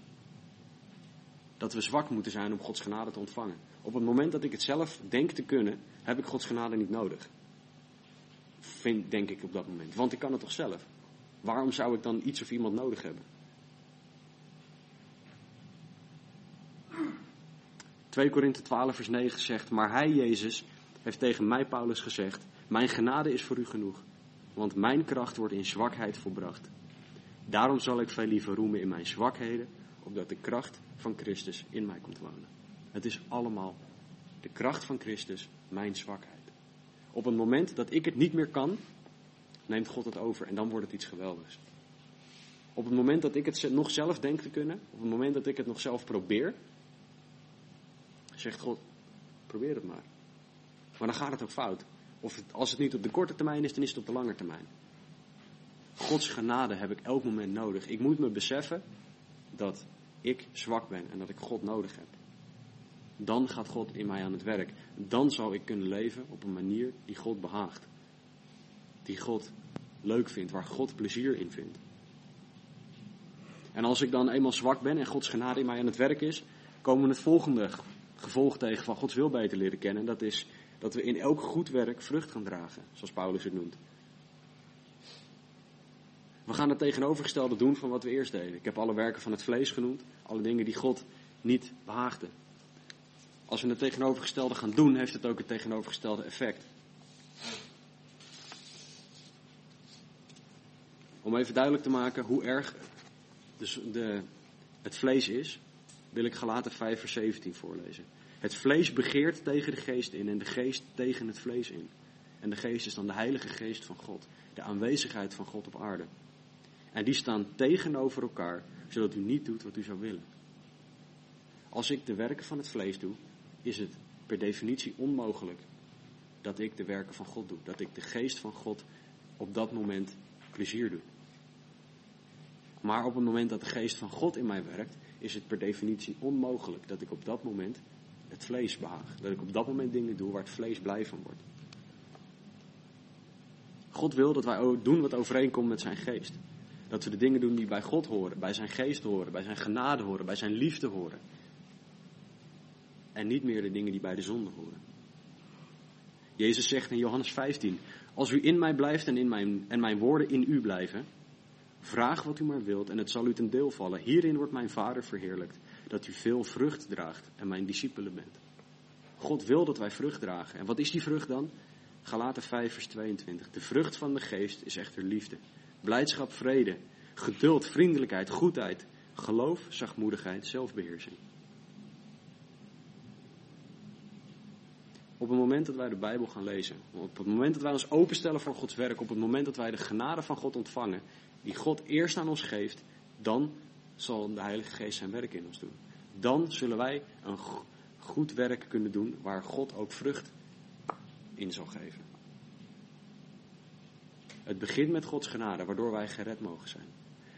dat we zwak moeten zijn om Gods genade te ontvangen. Op het moment dat ik het zelf denk te kunnen, heb ik Gods genade niet nodig. Vind, denk ik op dat moment. Want ik kan het toch zelf? Waarom zou ik dan iets of iemand nodig hebben? 2 Korinthe 12 vers 9 zegt, maar hij, Jezus, heeft tegen mij, Paulus, gezegd, mijn genade is voor u genoeg, want mijn kracht wordt in zwakheid volbracht. Daarom zal ik veel liever roemen in mijn zwakheden, opdat de kracht van Christus in mij komt wonen. Het is allemaal de kracht van Christus, mijn zwakheid. Op het moment dat ik het niet meer kan, neemt God het over en dan wordt het iets geweldigs. Op het moment dat ik het nog zelf denk te kunnen, op het moment dat ik het nog zelf probeer, zegt God, probeer het maar. Maar dan gaat het ook fout. Of als het niet op de korte termijn is, dan is het op de lange termijn. Gods genade heb ik elk moment nodig. Ik moet me beseffen dat ik zwak ben en dat ik God nodig heb. Dan gaat God in mij aan het werk. Dan zal ik kunnen leven op een manier die God behaagt. Die God leuk vindt, waar God plezier in vindt. En als ik dan eenmaal zwak ben en Gods genade in mij aan het werk is, komen we het volgende gevolg tegen van Gods wil beter leren kennen. Dat is dat we in elk goed werk vrucht gaan dragen, zoals Paulus het noemt. We gaan het tegenovergestelde doen van wat we eerst deden. Ik heb alle werken van het vlees genoemd, alle dingen die God niet behaagden. Als we het tegenovergestelde gaan doen, heeft het ook het tegenovergestelde effect. Om even duidelijk te maken hoe erg de, het vlees is, wil ik Galaten 5 vers 17 voorlezen. Het vlees begeert tegen de geest in en de geest tegen het vlees in. En de geest is dan de heilige geest van God, de aanwezigheid van God op aarde. En die staan tegenover elkaar, zodat u niet doet wat u zou willen. Als ik de werken van het vlees doe, is het per definitie onmogelijk dat ik de werken van God doe. Dat ik de geest van God op dat moment plezier doe. Maar op het moment dat de geest van God in mij werkt, is het per definitie onmogelijk dat ik op dat moment het vlees behaag. Dat ik op dat moment dingen doe waar het vlees blij van wordt. God wil dat wij doen wat overeenkomt met zijn geest. Dat we de dingen doen die bij God horen, bij zijn geest horen, bij zijn genade horen, bij zijn liefde horen. En niet meer de dingen die bij de zonde horen. Jezus zegt in Johannes 15: Als u in mij blijft en, in mijn, en mijn woorden in u blijven, vraag wat u maar wilt en het zal u ten deel vallen. Hierin wordt mijn Vader verheerlijkt, dat u veel vrucht draagt en mijn discipelen bent. God wil dat wij vrucht dragen. En wat is die vrucht dan? Galaten 5, vers 22. De vrucht van de geest is echter liefde, blijdschap, vrede, geduld, vriendelijkheid, goedheid, geloof, zachtmoedigheid, zelfbeheersing. Op het moment dat wij de Bijbel gaan lezen, op het moment dat wij ons openstellen voor Gods werk, op het moment dat wij de genade van God ontvangen, die God eerst aan ons geeft, dan zal de Heilige Geest zijn werk in ons doen. Dan zullen wij een goed werk kunnen doen waar God ook vrucht in zal geven. Het begint met Gods genade, waardoor wij gered mogen zijn.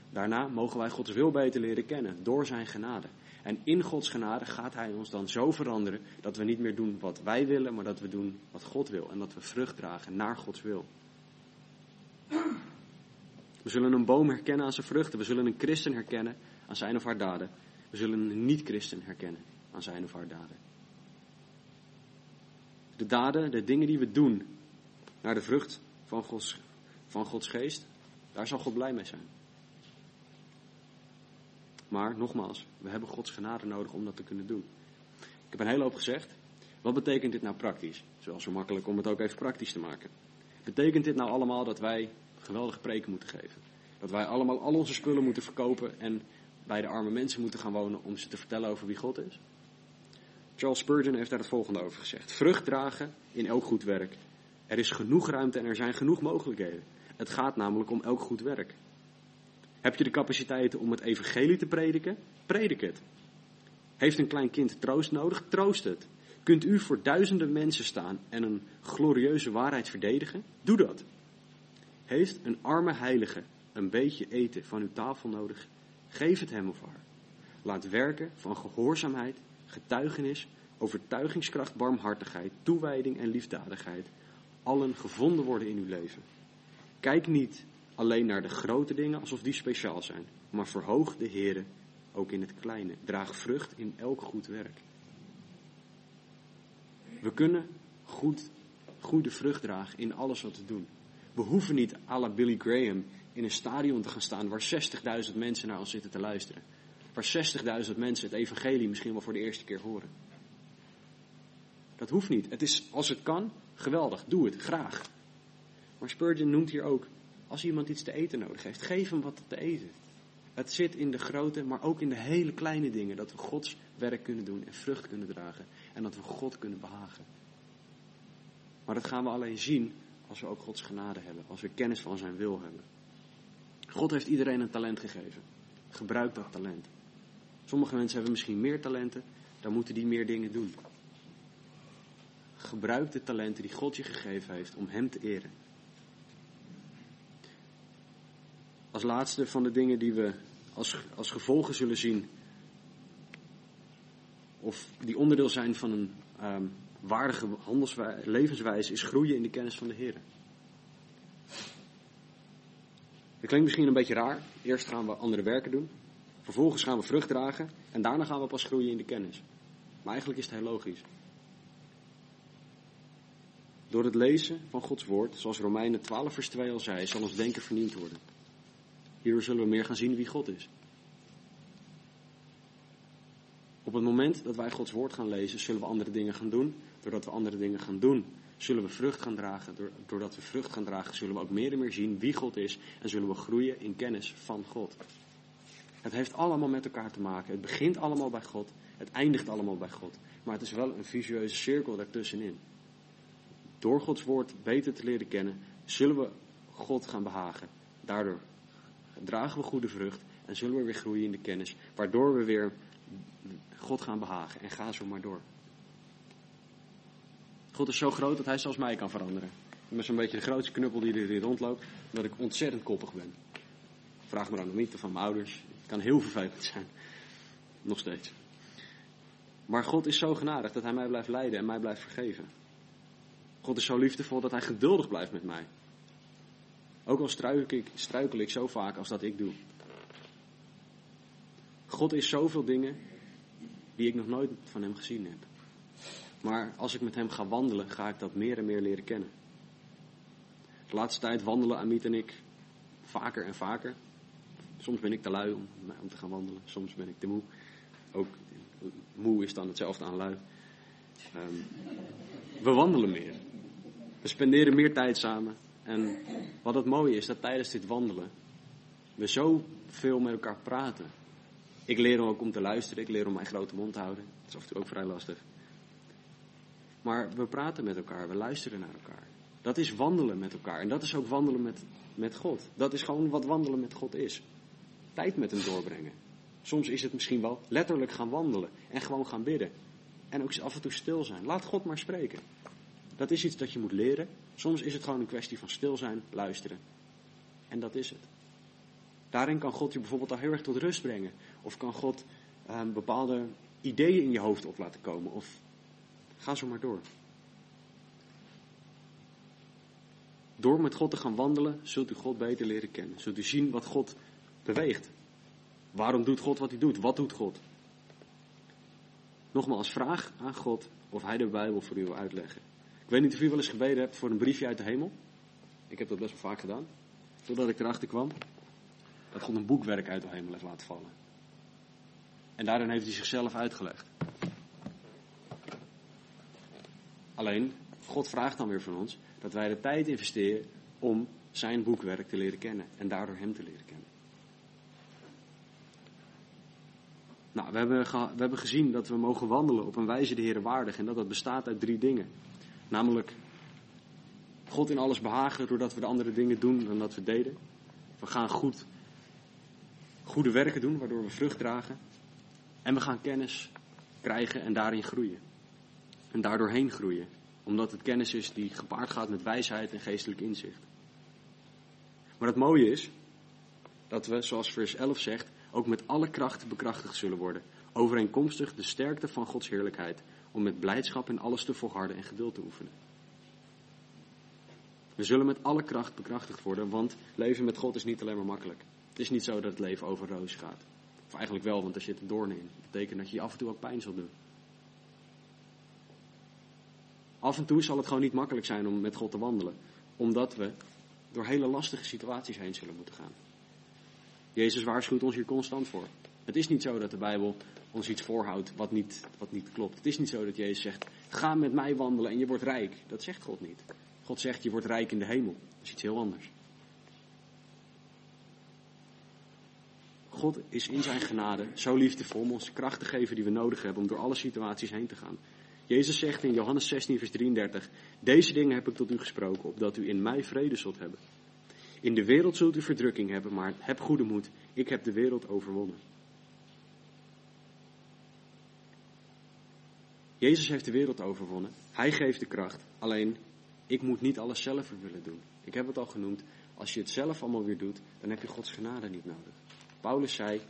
Daarna mogen wij Gods wil beter leren kennen door zijn genade. En in Gods genade gaat Hij ons dan zo veranderen dat we niet meer doen wat wij willen, maar dat we doen wat God wil. En dat we vrucht dragen naar Gods wil. We zullen een boom herkennen aan zijn vruchten. We zullen een christen herkennen aan zijn of haar daden. We zullen een niet-christen herkennen aan zijn of haar daden. De daden, de dingen die we doen naar de vrucht van Gods, van Gods geest, daar zal God blij mee zijn. Maar nogmaals, we hebben Gods genade nodig om dat te kunnen doen. Ik heb een hele hoop gezegd. Wat betekent dit nou praktisch? Zoals zo makkelijk om het ook even praktisch te maken. Betekent dit nou allemaal dat wij geweldige preken moeten geven? Dat wij allemaal al onze spullen moeten verkopen en bij de arme mensen moeten gaan wonen om ze te vertellen over wie God is? Charles Spurgeon heeft daar het volgende over gezegd. Vrucht dragen in elk goed werk. Er is genoeg ruimte en er zijn genoeg mogelijkheden. Het gaat namelijk om elk goed werk. Heb je de capaciteiten om het evangelie te prediken? Predik het. Heeft een klein kind troost nodig? Troost het. Kunt u voor duizenden mensen staan en een glorieuze waarheid verdedigen? Doe dat. Heeft een arme heilige een beetje eten van uw tafel nodig? Geef het hem of haar. Laat werken van gehoorzaamheid, getuigenis, overtuigingskracht, barmhartigheid, toewijding en liefdadigheid allen gevonden worden in uw leven. Kijk niet alleen naar de grote dingen alsof die speciaal zijn, maar verhoog de Heer ook in het kleine. Draag vrucht in elk goed werk. We kunnen goed, goede vrucht dragen in alles wat we doen. We hoeven niet à la Billy Graham in een stadion te gaan staan waar 60.000 mensen naar ons zitten te luisteren. Waar 60.000 mensen het evangelie misschien wel voor de eerste keer horen. Dat hoeft niet. Het is, als het kan, geweldig. Doe het, graag. Maar Spurgeon noemt hier ook als iemand iets te eten nodig heeft, geef hem wat te eten. Het zit in de grote, maar ook in de hele kleine dingen. Dat we Gods werk kunnen doen en vrucht kunnen dragen. En dat we God kunnen behagen. Maar dat gaan we alleen zien als we ook Gods genade hebben. Als we kennis van zijn wil hebben. God heeft iedereen een talent gegeven. Gebruik dat talent. Sommige mensen hebben misschien meer talenten. Dan moeten die meer dingen doen. Gebruik de talenten die God je gegeven heeft om Hem te eren. Als laatste van de dingen die we als, als gevolgen zullen zien, of die onderdeel zijn van een um, waardige levenswijze, is groeien in de kennis van de Heer. Dat klinkt misschien een beetje raar. Eerst gaan we andere werken doen, vervolgens gaan we vrucht dragen en daarna gaan we pas groeien in de kennis. Maar eigenlijk is het heel logisch. Door het lezen van Gods woord, zoals Romeinen 12 vers 2 al zei, zal ons denken vernieuwd worden. Hier zullen we meer gaan zien wie God is. Op het moment dat wij Gods woord gaan lezen, zullen we andere dingen gaan doen. Doordat we andere dingen gaan doen, zullen we vrucht gaan dragen. Doordat we vrucht gaan dragen, zullen we ook meer en meer zien wie God is. En zullen we groeien in kennis van God. Het heeft allemaal met elkaar te maken. Het begint allemaal bij God. Het eindigt allemaal bij God. Maar het is wel een visueuze cirkel daartussenin. Door Gods woord beter te leren kennen, zullen we God gaan behagen. Daardoor dragen we goede vrucht en zullen we weer groeien in de kennis, waardoor we weer God gaan behagen. En ga zo maar door. God is zo groot dat hij zelfs mij kan veranderen. Ben zo'n beetje de grootste knuppel die er hier rondloopt, omdat ik ontzettend koppig ben. Vraag me dan nog niet van mijn ouders. Het kan heel vervelend zijn. Nog steeds. Maar God is zo genadig dat hij mij blijft leiden en mij blijft vergeven. God is zo liefdevol dat hij geduldig blijft met mij. Ook al struikel ik, struikel ik zo vaak als dat ik doe. God is zoveel dingen die ik nog nooit van hem gezien heb. Maar als ik met hem ga wandelen, ga ik dat meer en meer leren kennen. De laatste tijd wandelen Amit en ik vaker en vaker. Soms ben ik te lui om, om te gaan wandelen, soms ben ik te moe. Ook moe is dan hetzelfde aan lui. Um, we wandelen meer. We spenderen meer tijd samen. En wat het mooie is, dat tijdens dit wandelen we zo veel met elkaar praten. Ik leer ook om te luisteren, ik leer om mijn grote mond te houden. Dat is af en toe ook vrij lastig. Maar we praten met elkaar, we luisteren naar elkaar. Dat is wandelen met elkaar. En dat is ook wandelen met, met God. Dat is gewoon wat wandelen met God is. Tijd met hem doorbrengen. Soms is het misschien wel letterlijk gaan wandelen en gewoon gaan bidden. En ook af en toe stil zijn. Laat God maar spreken. Dat is iets dat je moet leren. Soms is het gewoon een kwestie van stil zijn, luisteren. En dat is het. Daarin kan God je bijvoorbeeld al heel erg tot rust brengen. Of kan God ehm, bepaalde ideeën in je hoofd op laten komen. Of ga zo maar door. Door met God te gaan wandelen, zult u God beter leren kennen. Zult u zien wat God beweegt. Waarom doet God wat hij doet? Wat doet God? Nogmaals, vraag aan God of hij de Bijbel voor u wil uitleggen. Weet niet of u wel eens gebeden hebt voor een briefje uit de hemel. Ik heb dat best wel vaak gedaan. Totdat ik erachter kwam dat God een boekwerk uit de hemel heeft laten vallen. En daarin heeft hij zichzelf uitgelegd. Alleen, God vraagt dan weer van ons dat wij de tijd investeren om zijn boekwerk te leren kennen en daardoor hem te leren kennen. Nou, we hebben, we hebben gezien dat we mogen wandelen op een wijze de Heer waardig en dat dat bestaat uit drie dingen. Namelijk God in alles behagen doordat we de andere dingen doen dan dat we deden. We gaan goed, goede werken doen waardoor we vrucht dragen. En we gaan kennis krijgen en daarin groeien. En daardoor heen groeien. Omdat het kennis is die gepaard gaat met wijsheid en geestelijk inzicht. Maar het mooie is dat we, zoals vers 11 zegt, ook met alle krachten bekrachtigd zullen worden. Overeenkomstig de sterkte van Gods heerlijkheid om met blijdschap in alles te volharden en geduld te oefenen. We zullen met alle kracht bekrachtigd worden, want leven met God is niet alleen maar makkelijk. Het is niet zo dat het leven over roos gaat. Of eigenlijk wel, want er zitten doornen in. Dat betekent dat je af en toe ook pijn zal doen. Af en toe zal het gewoon niet makkelijk zijn om met God te wandelen, omdat we door hele lastige situaties heen zullen moeten gaan. Jezus waarschuwt ons hier constant voor. Het is niet zo dat de Bijbel ons iets voorhoudt wat niet, wat niet klopt. Het is niet zo dat Jezus zegt, ga met mij wandelen en je wordt rijk. Dat zegt God niet. God zegt, je wordt rijk in de hemel. Dat is iets heel anders. God is in zijn genade zo liefdevol om ons de kracht te geven die we nodig hebben om door alle situaties heen te gaan. Jezus zegt in Johannes 16, vers 33, deze dingen heb ik tot u gesproken, opdat u in mij vrede zult hebben. In de wereld zult u verdrukking hebben, maar heb goede moed, ik heb de wereld overwonnen. Jezus heeft de wereld overwonnen. Hij geeft de kracht. Alleen, ik moet niet alles zelf willen doen. Ik heb het al genoemd. Als je het zelf allemaal weer doet, dan heb je Gods genade niet nodig. Paulus zei,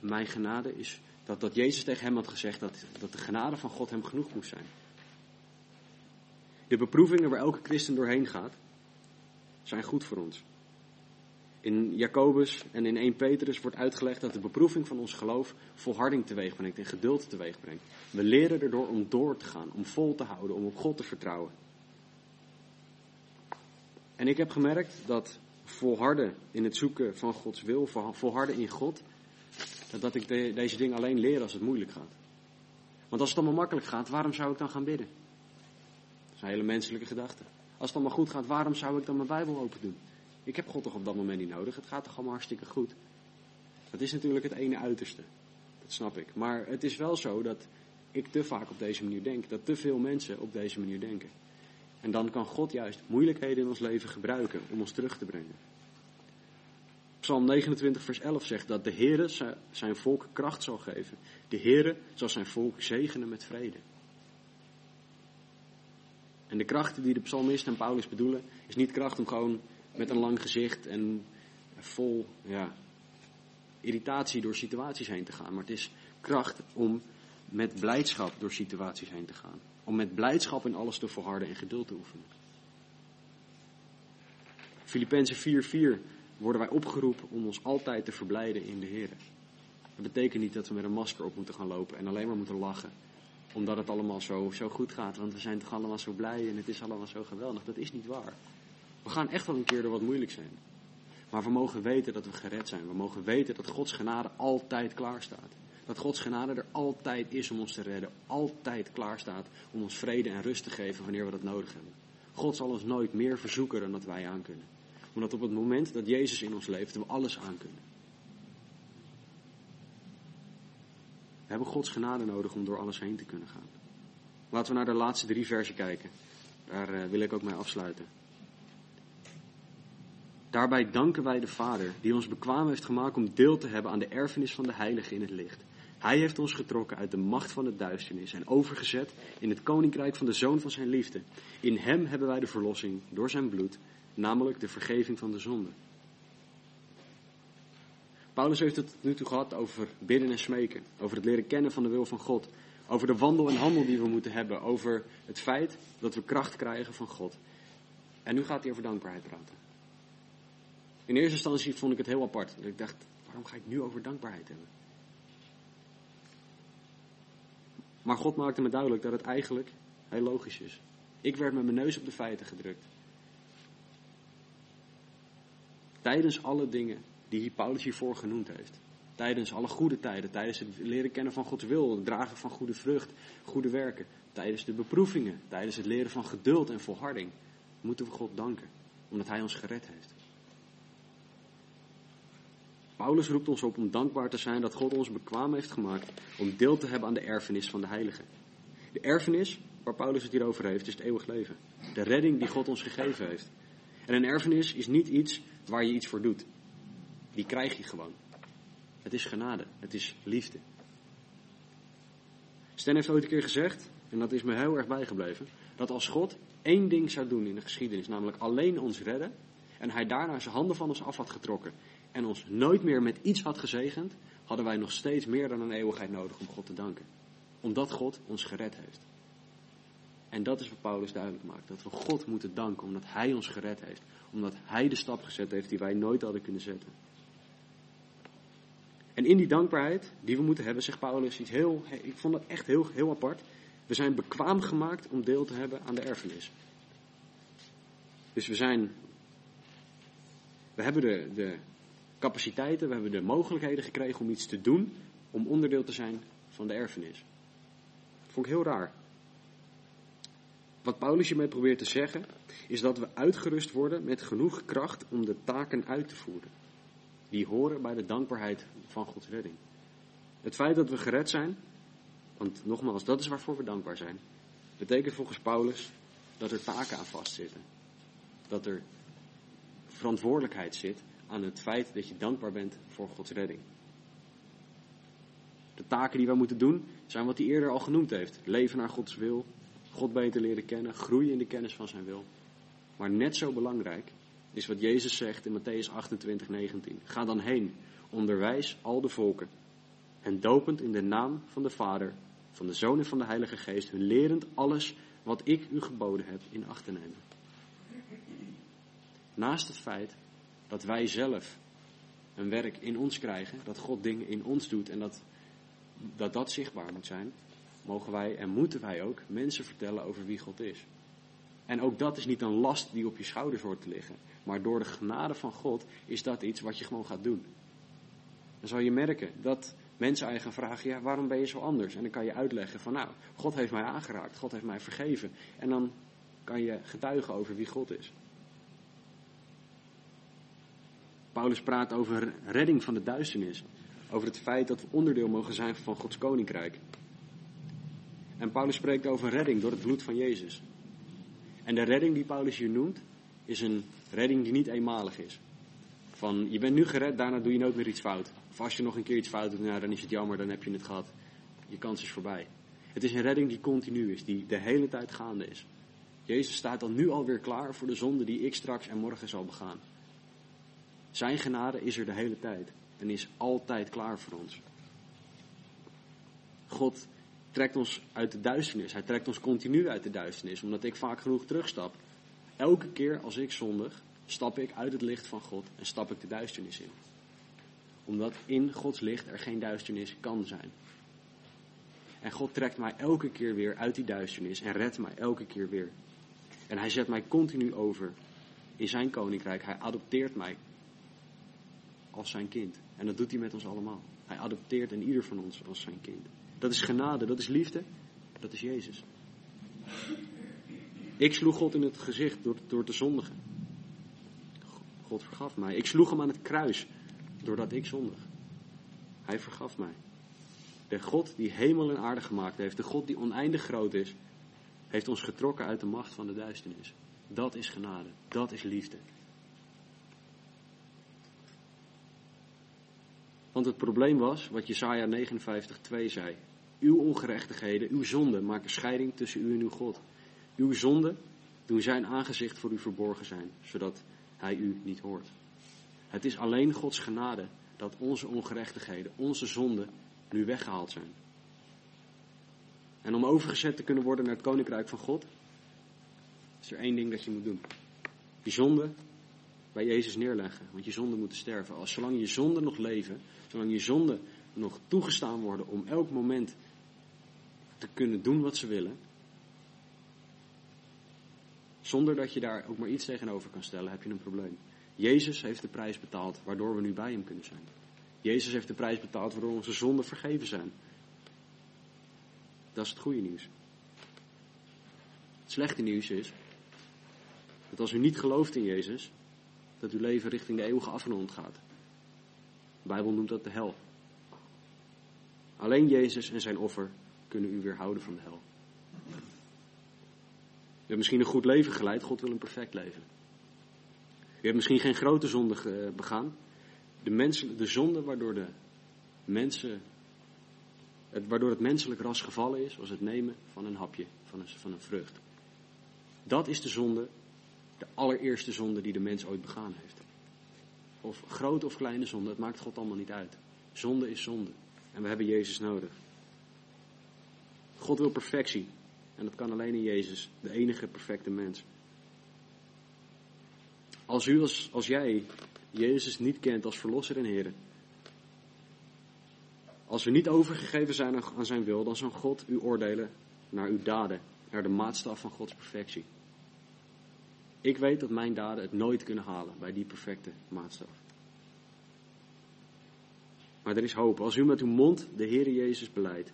mijn genade is dat, dat Jezus tegen hem had gezegd dat, dat de genade van God hem genoeg moest zijn. De beproevingen waar elke christen doorheen gaat, zijn goed voor ons. In Jacobus en in 1 Petrus wordt uitgelegd dat de beproeving van ons geloof volharding teweeg brengt en geduld teweeg brengt. We leren erdoor om door te gaan, om vol te houden, om op God te vertrouwen. En ik heb gemerkt dat volharden in het zoeken van Gods wil, volharden in God, dat, dat ik de- deze dingen alleen leer als het moeilijk gaat. Want als het allemaal makkelijk gaat, waarom zou ik dan gaan bidden? Dat is een hele menselijke gedachte. Als het allemaal goed gaat, waarom zou ik dan mijn Bijbel open doen? Ik heb God toch op dat moment niet nodig. Het gaat toch allemaal hartstikke goed. Dat is natuurlijk het ene uiterste. Dat snap ik. Maar het is wel zo dat ik te vaak op deze manier denk. Dat te veel mensen op deze manier denken. En dan kan God juist moeilijkheden in ons leven gebruiken om ons terug te brengen. Psalm 29, vers 11 zegt dat de Heere zijn volk kracht zal geven. De Heere zal zijn volk zegenen met vrede. En de kracht die de psalmist en Paulus bedoelen, is niet kracht om gewoon met een lang gezicht en vol ja, irritatie door situaties heen te gaan. Maar het is kracht om met blijdschap door situaties heen te gaan. Om met blijdschap in alles te volharden en geduld te oefenen. Filippenzen 4:4 worden wij opgeroepen om ons altijd te verblijden in de Heer. Dat betekent niet dat we met een masker op moeten gaan lopen en alleen maar moeten lachen. Omdat het allemaal zo, zo goed gaat. Want we zijn toch allemaal zo blij en het is allemaal zo geweldig. Dat is niet waar. We gaan echt wel een keer door wat moeilijk zijn. Maar we mogen weten dat we gered zijn. We mogen weten dat Gods genade altijd klaar staat. Dat Gods genade er altijd is om ons te redden. Altijd klaar staat om ons vrede en rust te geven wanneer we dat nodig hebben. God zal ons nooit meer verzoeken dan dat wij aan kunnen. Omdat op het moment dat Jezus in ons leeft, we alles aan kunnen. We hebben Gods genade nodig om door alles heen te kunnen gaan. Laten we naar de laatste drie versen kijken. Daar uh, wil ik ook mee afsluiten. Daarbij danken wij de Vader, die ons bekwaam heeft gemaakt om deel te hebben aan de erfenis van de Heilige in het licht. Hij heeft ons getrokken uit de macht van het duisternis en overgezet in het koninkrijk van de Zoon van zijn liefde. In hem hebben wij de verlossing door zijn bloed, namelijk de vergeving van de zonde. Paulus heeft het nu toe gehad over bidden en smeken, over het leren kennen van de wil van God, over de wandel en handel die we moeten hebben, over het feit dat we kracht krijgen van God. En nu gaat hij over dankbaarheid praten. In eerste instantie vond ik het heel apart. Ik dacht, waarom ga ik nu over dankbaarheid hebben? Maar God maakte me duidelijk dat het eigenlijk heel logisch is. Ik werd met mijn neus op de feiten gedrukt. Tijdens alle dingen die Paulus hiervoor genoemd heeft. Tijdens alle goede tijden, tijdens het leren kennen van Gods wil, het dragen van goede vrucht, goede werken. Tijdens de beproevingen, tijdens het leren van geduld en volharding. Moeten we God danken, omdat Hij ons gered heeft. Paulus roept ons op om dankbaar te zijn dat God ons bekwaam heeft gemaakt om deel te hebben aan de erfenis van de Heilige. De erfenis waar Paulus het hier over heeft, is het eeuwig leven. De redding die God ons gegeven heeft. En een erfenis is niet iets waar je iets voor doet. Die krijg je gewoon. Het is genade, het is liefde. Stan heeft ooit een keer gezegd, en dat is me heel erg bijgebleven, dat als God één ding zou doen in de geschiedenis, namelijk alleen ons redden, en hij daarna zijn handen van ons af had getrokken en ons nooit meer met iets had gezegend, hadden wij nog steeds meer dan een eeuwigheid nodig om God te danken. Omdat God ons gered heeft. En dat is wat Paulus duidelijk maakt. Dat we God moeten danken omdat Hij ons gered heeft. Omdat Hij de stap gezet heeft die wij nooit hadden kunnen zetten. En in die dankbaarheid die we moeten hebben, zegt Paulus iets heel, ik vond dat echt heel, heel apart. We zijn bekwaam gemaakt om deel te hebben aan de erfenis. Dus we zijn, we hebben de, de capaciteiten, we hebben de mogelijkheden gekregen om iets te doen, om onderdeel te zijn van de erfenis. Dat vond ik heel raar. Wat Paulus hiermee probeert te zeggen, is dat we uitgerust worden met genoeg kracht om de taken uit te voeren. Die horen bij de dankbaarheid van Gods redding. Het feit dat we gered zijn, want nogmaals, dat is waarvoor we dankbaar zijn, betekent volgens Paulus dat er taken aan vastzitten. Dat er verantwoordelijkheid zit aan het feit dat je dankbaar bent voor Gods redding. De taken die wij moeten doen zijn wat hij eerder al genoemd heeft. Leven naar Gods wil, God beter leren kennen, groeien in de kennis van zijn wil. Maar net zo belangrijk is wat Jezus zegt in Matthäus 28, 19. Ga dan heen, onderwijs al de volken en dopend in de naam van de Vader, van de Zoon en van de Heilige Geest, hun lerend alles wat ik u geboden heb in acht te nemen. Naast het feit dat wij zelf een werk in ons krijgen, dat God dingen in ons doet en dat dat, dat zichtbaar moet zijn, mogen wij en moeten wij ook mensen vertellen over wie God is. En ook dat is niet een last die op je schouders hoort te liggen. Maar door de genade van God is dat iets wat je gewoon gaat doen. dan zal je merken dat mensen eigen vragen, ja, waarom ben je zo anders? En dan kan je uitleggen van, nou, God heeft mij aangeraakt, God heeft mij vergeven. En dan kan je getuigen over wie God is. Paulus praat over redding van de duisternis. Over het feit dat we onderdeel mogen zijn van Gods koninkrijk. En Paulus spreekt over redding door het bloed van Jezus. En de redding die Paulus hier noemt, is een redding die niet eenmalig is. Van je bent nu gered, daarna doe je nooit meer iets fout. Of als je nog een keer iets fout doet, nou, dan is het jammer, dan heb je het gehad. Je kans is voorbij. Het is een redding die continu is, die de hele tijd gaande is. Jezus staat dan nu alweer klaar voor de zonde die ik straks en morgen zal begaan. Zijn genade is er de hele tijd en is altijd klaar voor ons. God trekt ons uit de duisternis. Hij trekt ons continu uit de duisternis, omdat ik vaak genoeg terugstap. Elke keer als ik zondig, stap ik uit het licht van God en stap ik de duisternis in. Omdat in Gods licht er geen duisternis kan zijn. En God trekt mij elke keer weer uit die duisternis en redt mij elke keer weer. En hij zet mij continu over in zijn koninkrijk. Hij adopteert mij als zijn kind. En dat doet hij met ons allemaal. Hij adopteert en ieder van ons als zijn kind. Dat is genade, dat is liefde, dat is Jezus. Ik sloeg God in het gezicht door, door te zondigen. God vergaf mij. Ik sloeg hem aan het kruis doordat ik zondig. Hij vergaf mij. De God die hemel en aarde gemaakt heeft, de God die oneindig groot is, heeft ons getrokken uit de macht van de duisternis. Dat is genade, dat is liefde. Want het probleem was, wat Jesaja 59:2 zei. Uw ongerechtigheden, uw zonden maken scheiding tussen u en uw God. Uw zonden doen zijn aangezicht voor u verborgen zijn, zodat hij u niet hoort. Het is alleen Gods genade dat onze ongerechtigheden, onze zonden nu weggehaald zijn. En om overgezet te kunnen worden naar het koninkrijk van God, is er één ding dat je moet doen. Je zonde bij Jezus neerleggen, want je zonden moeten sterven. Als zolang je zonden nog leven, zolang je zonden nog toegestaan worden om elk moment te kunnen doen wat ze willen, zonder dat je daar ook maar iets tegenover kan stellen, heb je een probleem. Jezus heeft de prijs betaald waardoor we nu bij hem kunnen zijn. Jezus heeft de prijs betaald waardoor onze zonden vergeven zijn. Dat is het goede nieuws. Het slechte nieuws is dat als u niet gelooft in Jezus, dat uw leven richting de eeuwige afgrond gaat. De Bijbel noemt dat de hel. Alleen Jezus en zijn offer kunnen u weerhouden van de hel. U hebt misschien een goed leven geleid, God wil een perfect leven. U hebt misschien geen grote zonde begaan. De, mensen, de zonde waardoor de mensen, het, waardoor het menselijk ras gevallen is, was het nemen van een hapje, van een, van een vrucht. Dat is de zonde, de allereerste zonde die de mens ooit begaan heeft. Of grote of kleine zonde, het maakt God allemaal niet uit. Zonde is zonde. En we hebben Jezus nodig. God wil perfectie. En dat kan alleen in Jezus, de enige perfecte mens. Als u, als, als jij Jezus niet kent als verlosser en Heer. Als we niet overgegeven zijn aan zijn wil, dan zal God u oordelen naar uw daden, naar de maatstaf van Gods perfectie. Ik weet dat mijn daden het nooit kunnen halen bij die perfecte maatstaf. Maar er is hoop. Als u met uw mond de Heer Jezus beleidt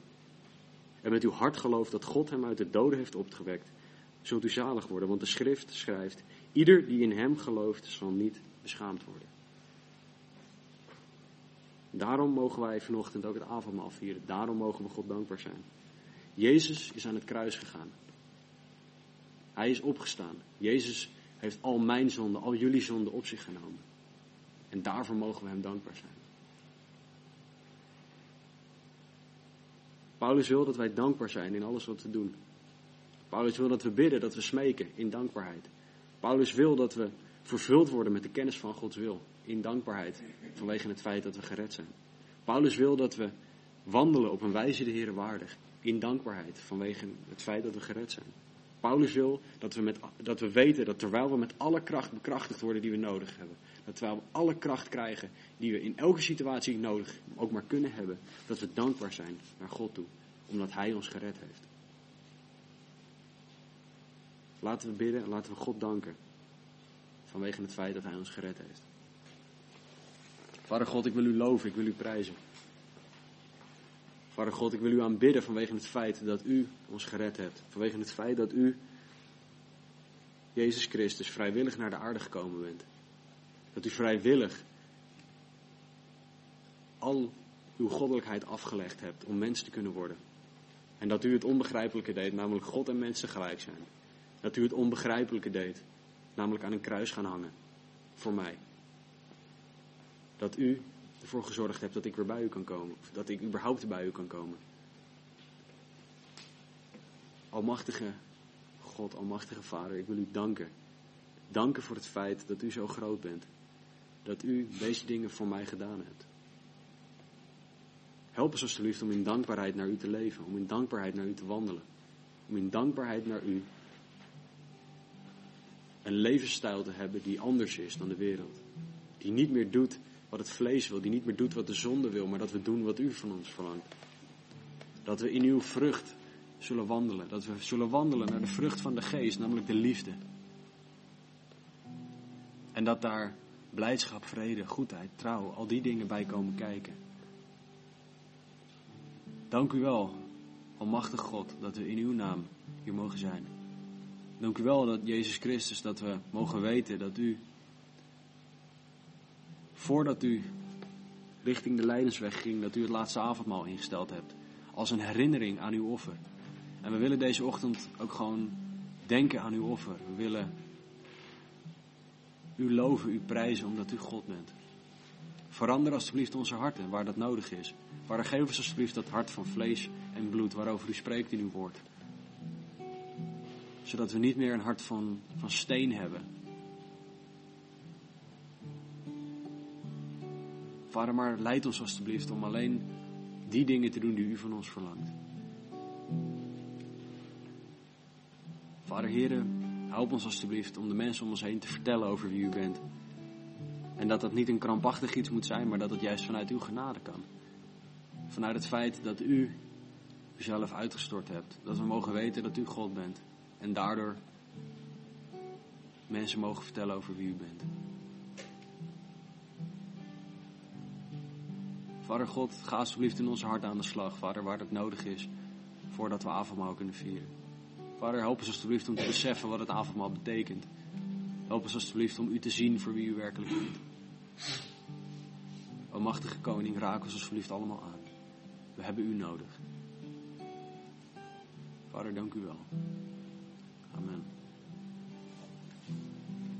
en met uw hart gelooft dat God hem uit de doden heeft opgewekt, zult u zalig worden. Want de schrift schrijft, ieder die in hem gelooft zal niet beschaamd worden. Daarom mogen wij vanochtend ook het avondmaal vieren. Daarom mogen we God dankbaar zijn. Jezus is aan het kruis gegaan. Hij is opgestaan. Jezus heeft al mijn zonden, al jullie zonden op zich genomen. En daarvoor mogen we hem dankbaar zijn. Paulus wil dat wij dankbaar zijn in alles wat we doen. Paulus wil dat we bidden, dat we smeken in dankbaarheid. Paulus wil dat we vervuld worden met de kennis van Gods wil in dankbaarheid vanwege het feit dat we gered zijn. Paulus wil dat we wandelen op een wijze de Heer waardig in dankbaarheid vanwege het feit dat we gered zijn. Paulus wil dat we, met, dat we weten dat terwijl we met alle kracht bekrachtigd worden die we nodig hebben, dat terwijl we alle kracht krijgen die we in elke situatie nodig ook maar kunnen hebben, dat we dankbaar zijn naar God toe, omdat Hij ons gered heeft. Laten we bidden en laten we God danken vanwege het feit dat Hij ons gered heeft. Vader God, ik wil u loven, ik wil u prijzen. Vader God, ik wil u aanbidden vanwege het feit dat u ons gered hebt. Vanwege het feit dat u, Jezus Christus, vrijwillig naar de aarde gekomen bent. Dat u vrijwillig al uw goddelijkheid afgelegd hebt om mens te kunnen worden. En dat u het onbegrijpelijke deed, namelijk God en mensen gelijk zijn. Dat u het onbegrijpelijke deed, namelijk aan een kruis gaan hangen. Voor mij. Dat u ervoor gezorgd hebt dat ik weer bij u kan komen. Dat ik überhaupt bij u kan komen. Almachtige God, Almachtige Vader, ik wil u danken. Danken voor het feit dat u zo groot bent. Dat u deze dingen voor mij gedaan hebt. Help ons alsjeblieft om in dankbaarheid naar u te leven. Om in dankbaarheid naar u te wandelen. Om in dankbaarheid naar u een levensstijl te hebben die anders is dan de wereld. Die niet meer doet wat het vlees wil, die niet meer doet wat de zonde wil, maar dat we doen wat u van ons verlangt. Dat we in uw vrucht zullen wandelen. Dat we zullen wandelen naar de vrucht van de geest, namelijk de liefde. En dat daar blijdschap, vrede, goedheid, trouw, al die dingen bij komen kijken. Dank u wel, Almachtig God, dat we in uw naam hier mogen zijn. Dank u wel dat Jezus Christus, dat we mogen weten dat u, voordat u richting de Leidensweg ging, dat u het laatste avondmaal ingesteld hebt. Als een herinnering aan uw offer. En we willen deze ochtend ook gewoon denken aan uw offer. We willen u loven, u prijzen, omdat u God bent. Verander alstublieft onze harten waar dat nodig is. Vader, geef ons alstublieft dat hart van vlees en bloed waarover u spreekt in uw woord. Zodat we niet meer een hart van, van steen hebben. Vader, maar leid ons alstublieft om alleen die dingen te doen die u van ons verlangt. Vader, heren, help ons alstublieft om de mensen om ons heen te vertellen over wie u bent. En dat dat niet een krampachtig iets moet zijn, maar dat het juist vanuit uw genade kan. Vanuit het feit dat u uzelf uitgestort hebt. Dat we mogen weten dat u God bent. En daardoor mensen mogen vertellen over wie u bent. Vader God, ga alsjeblieft in ons hart aan de slag, Vader, waar dat nodig is, voordat we avondmaal kunnen vieren. Vader, help ons alsjeblieft om te beseffen wat het avondmaal betekent. Help ons alsjeblieft om u te zien voor wie u werkelijk bent. O machtige koning, raak ons alsjeblieft allemaal aan. We hebben u nodig. Vader, dank u wel. Amen.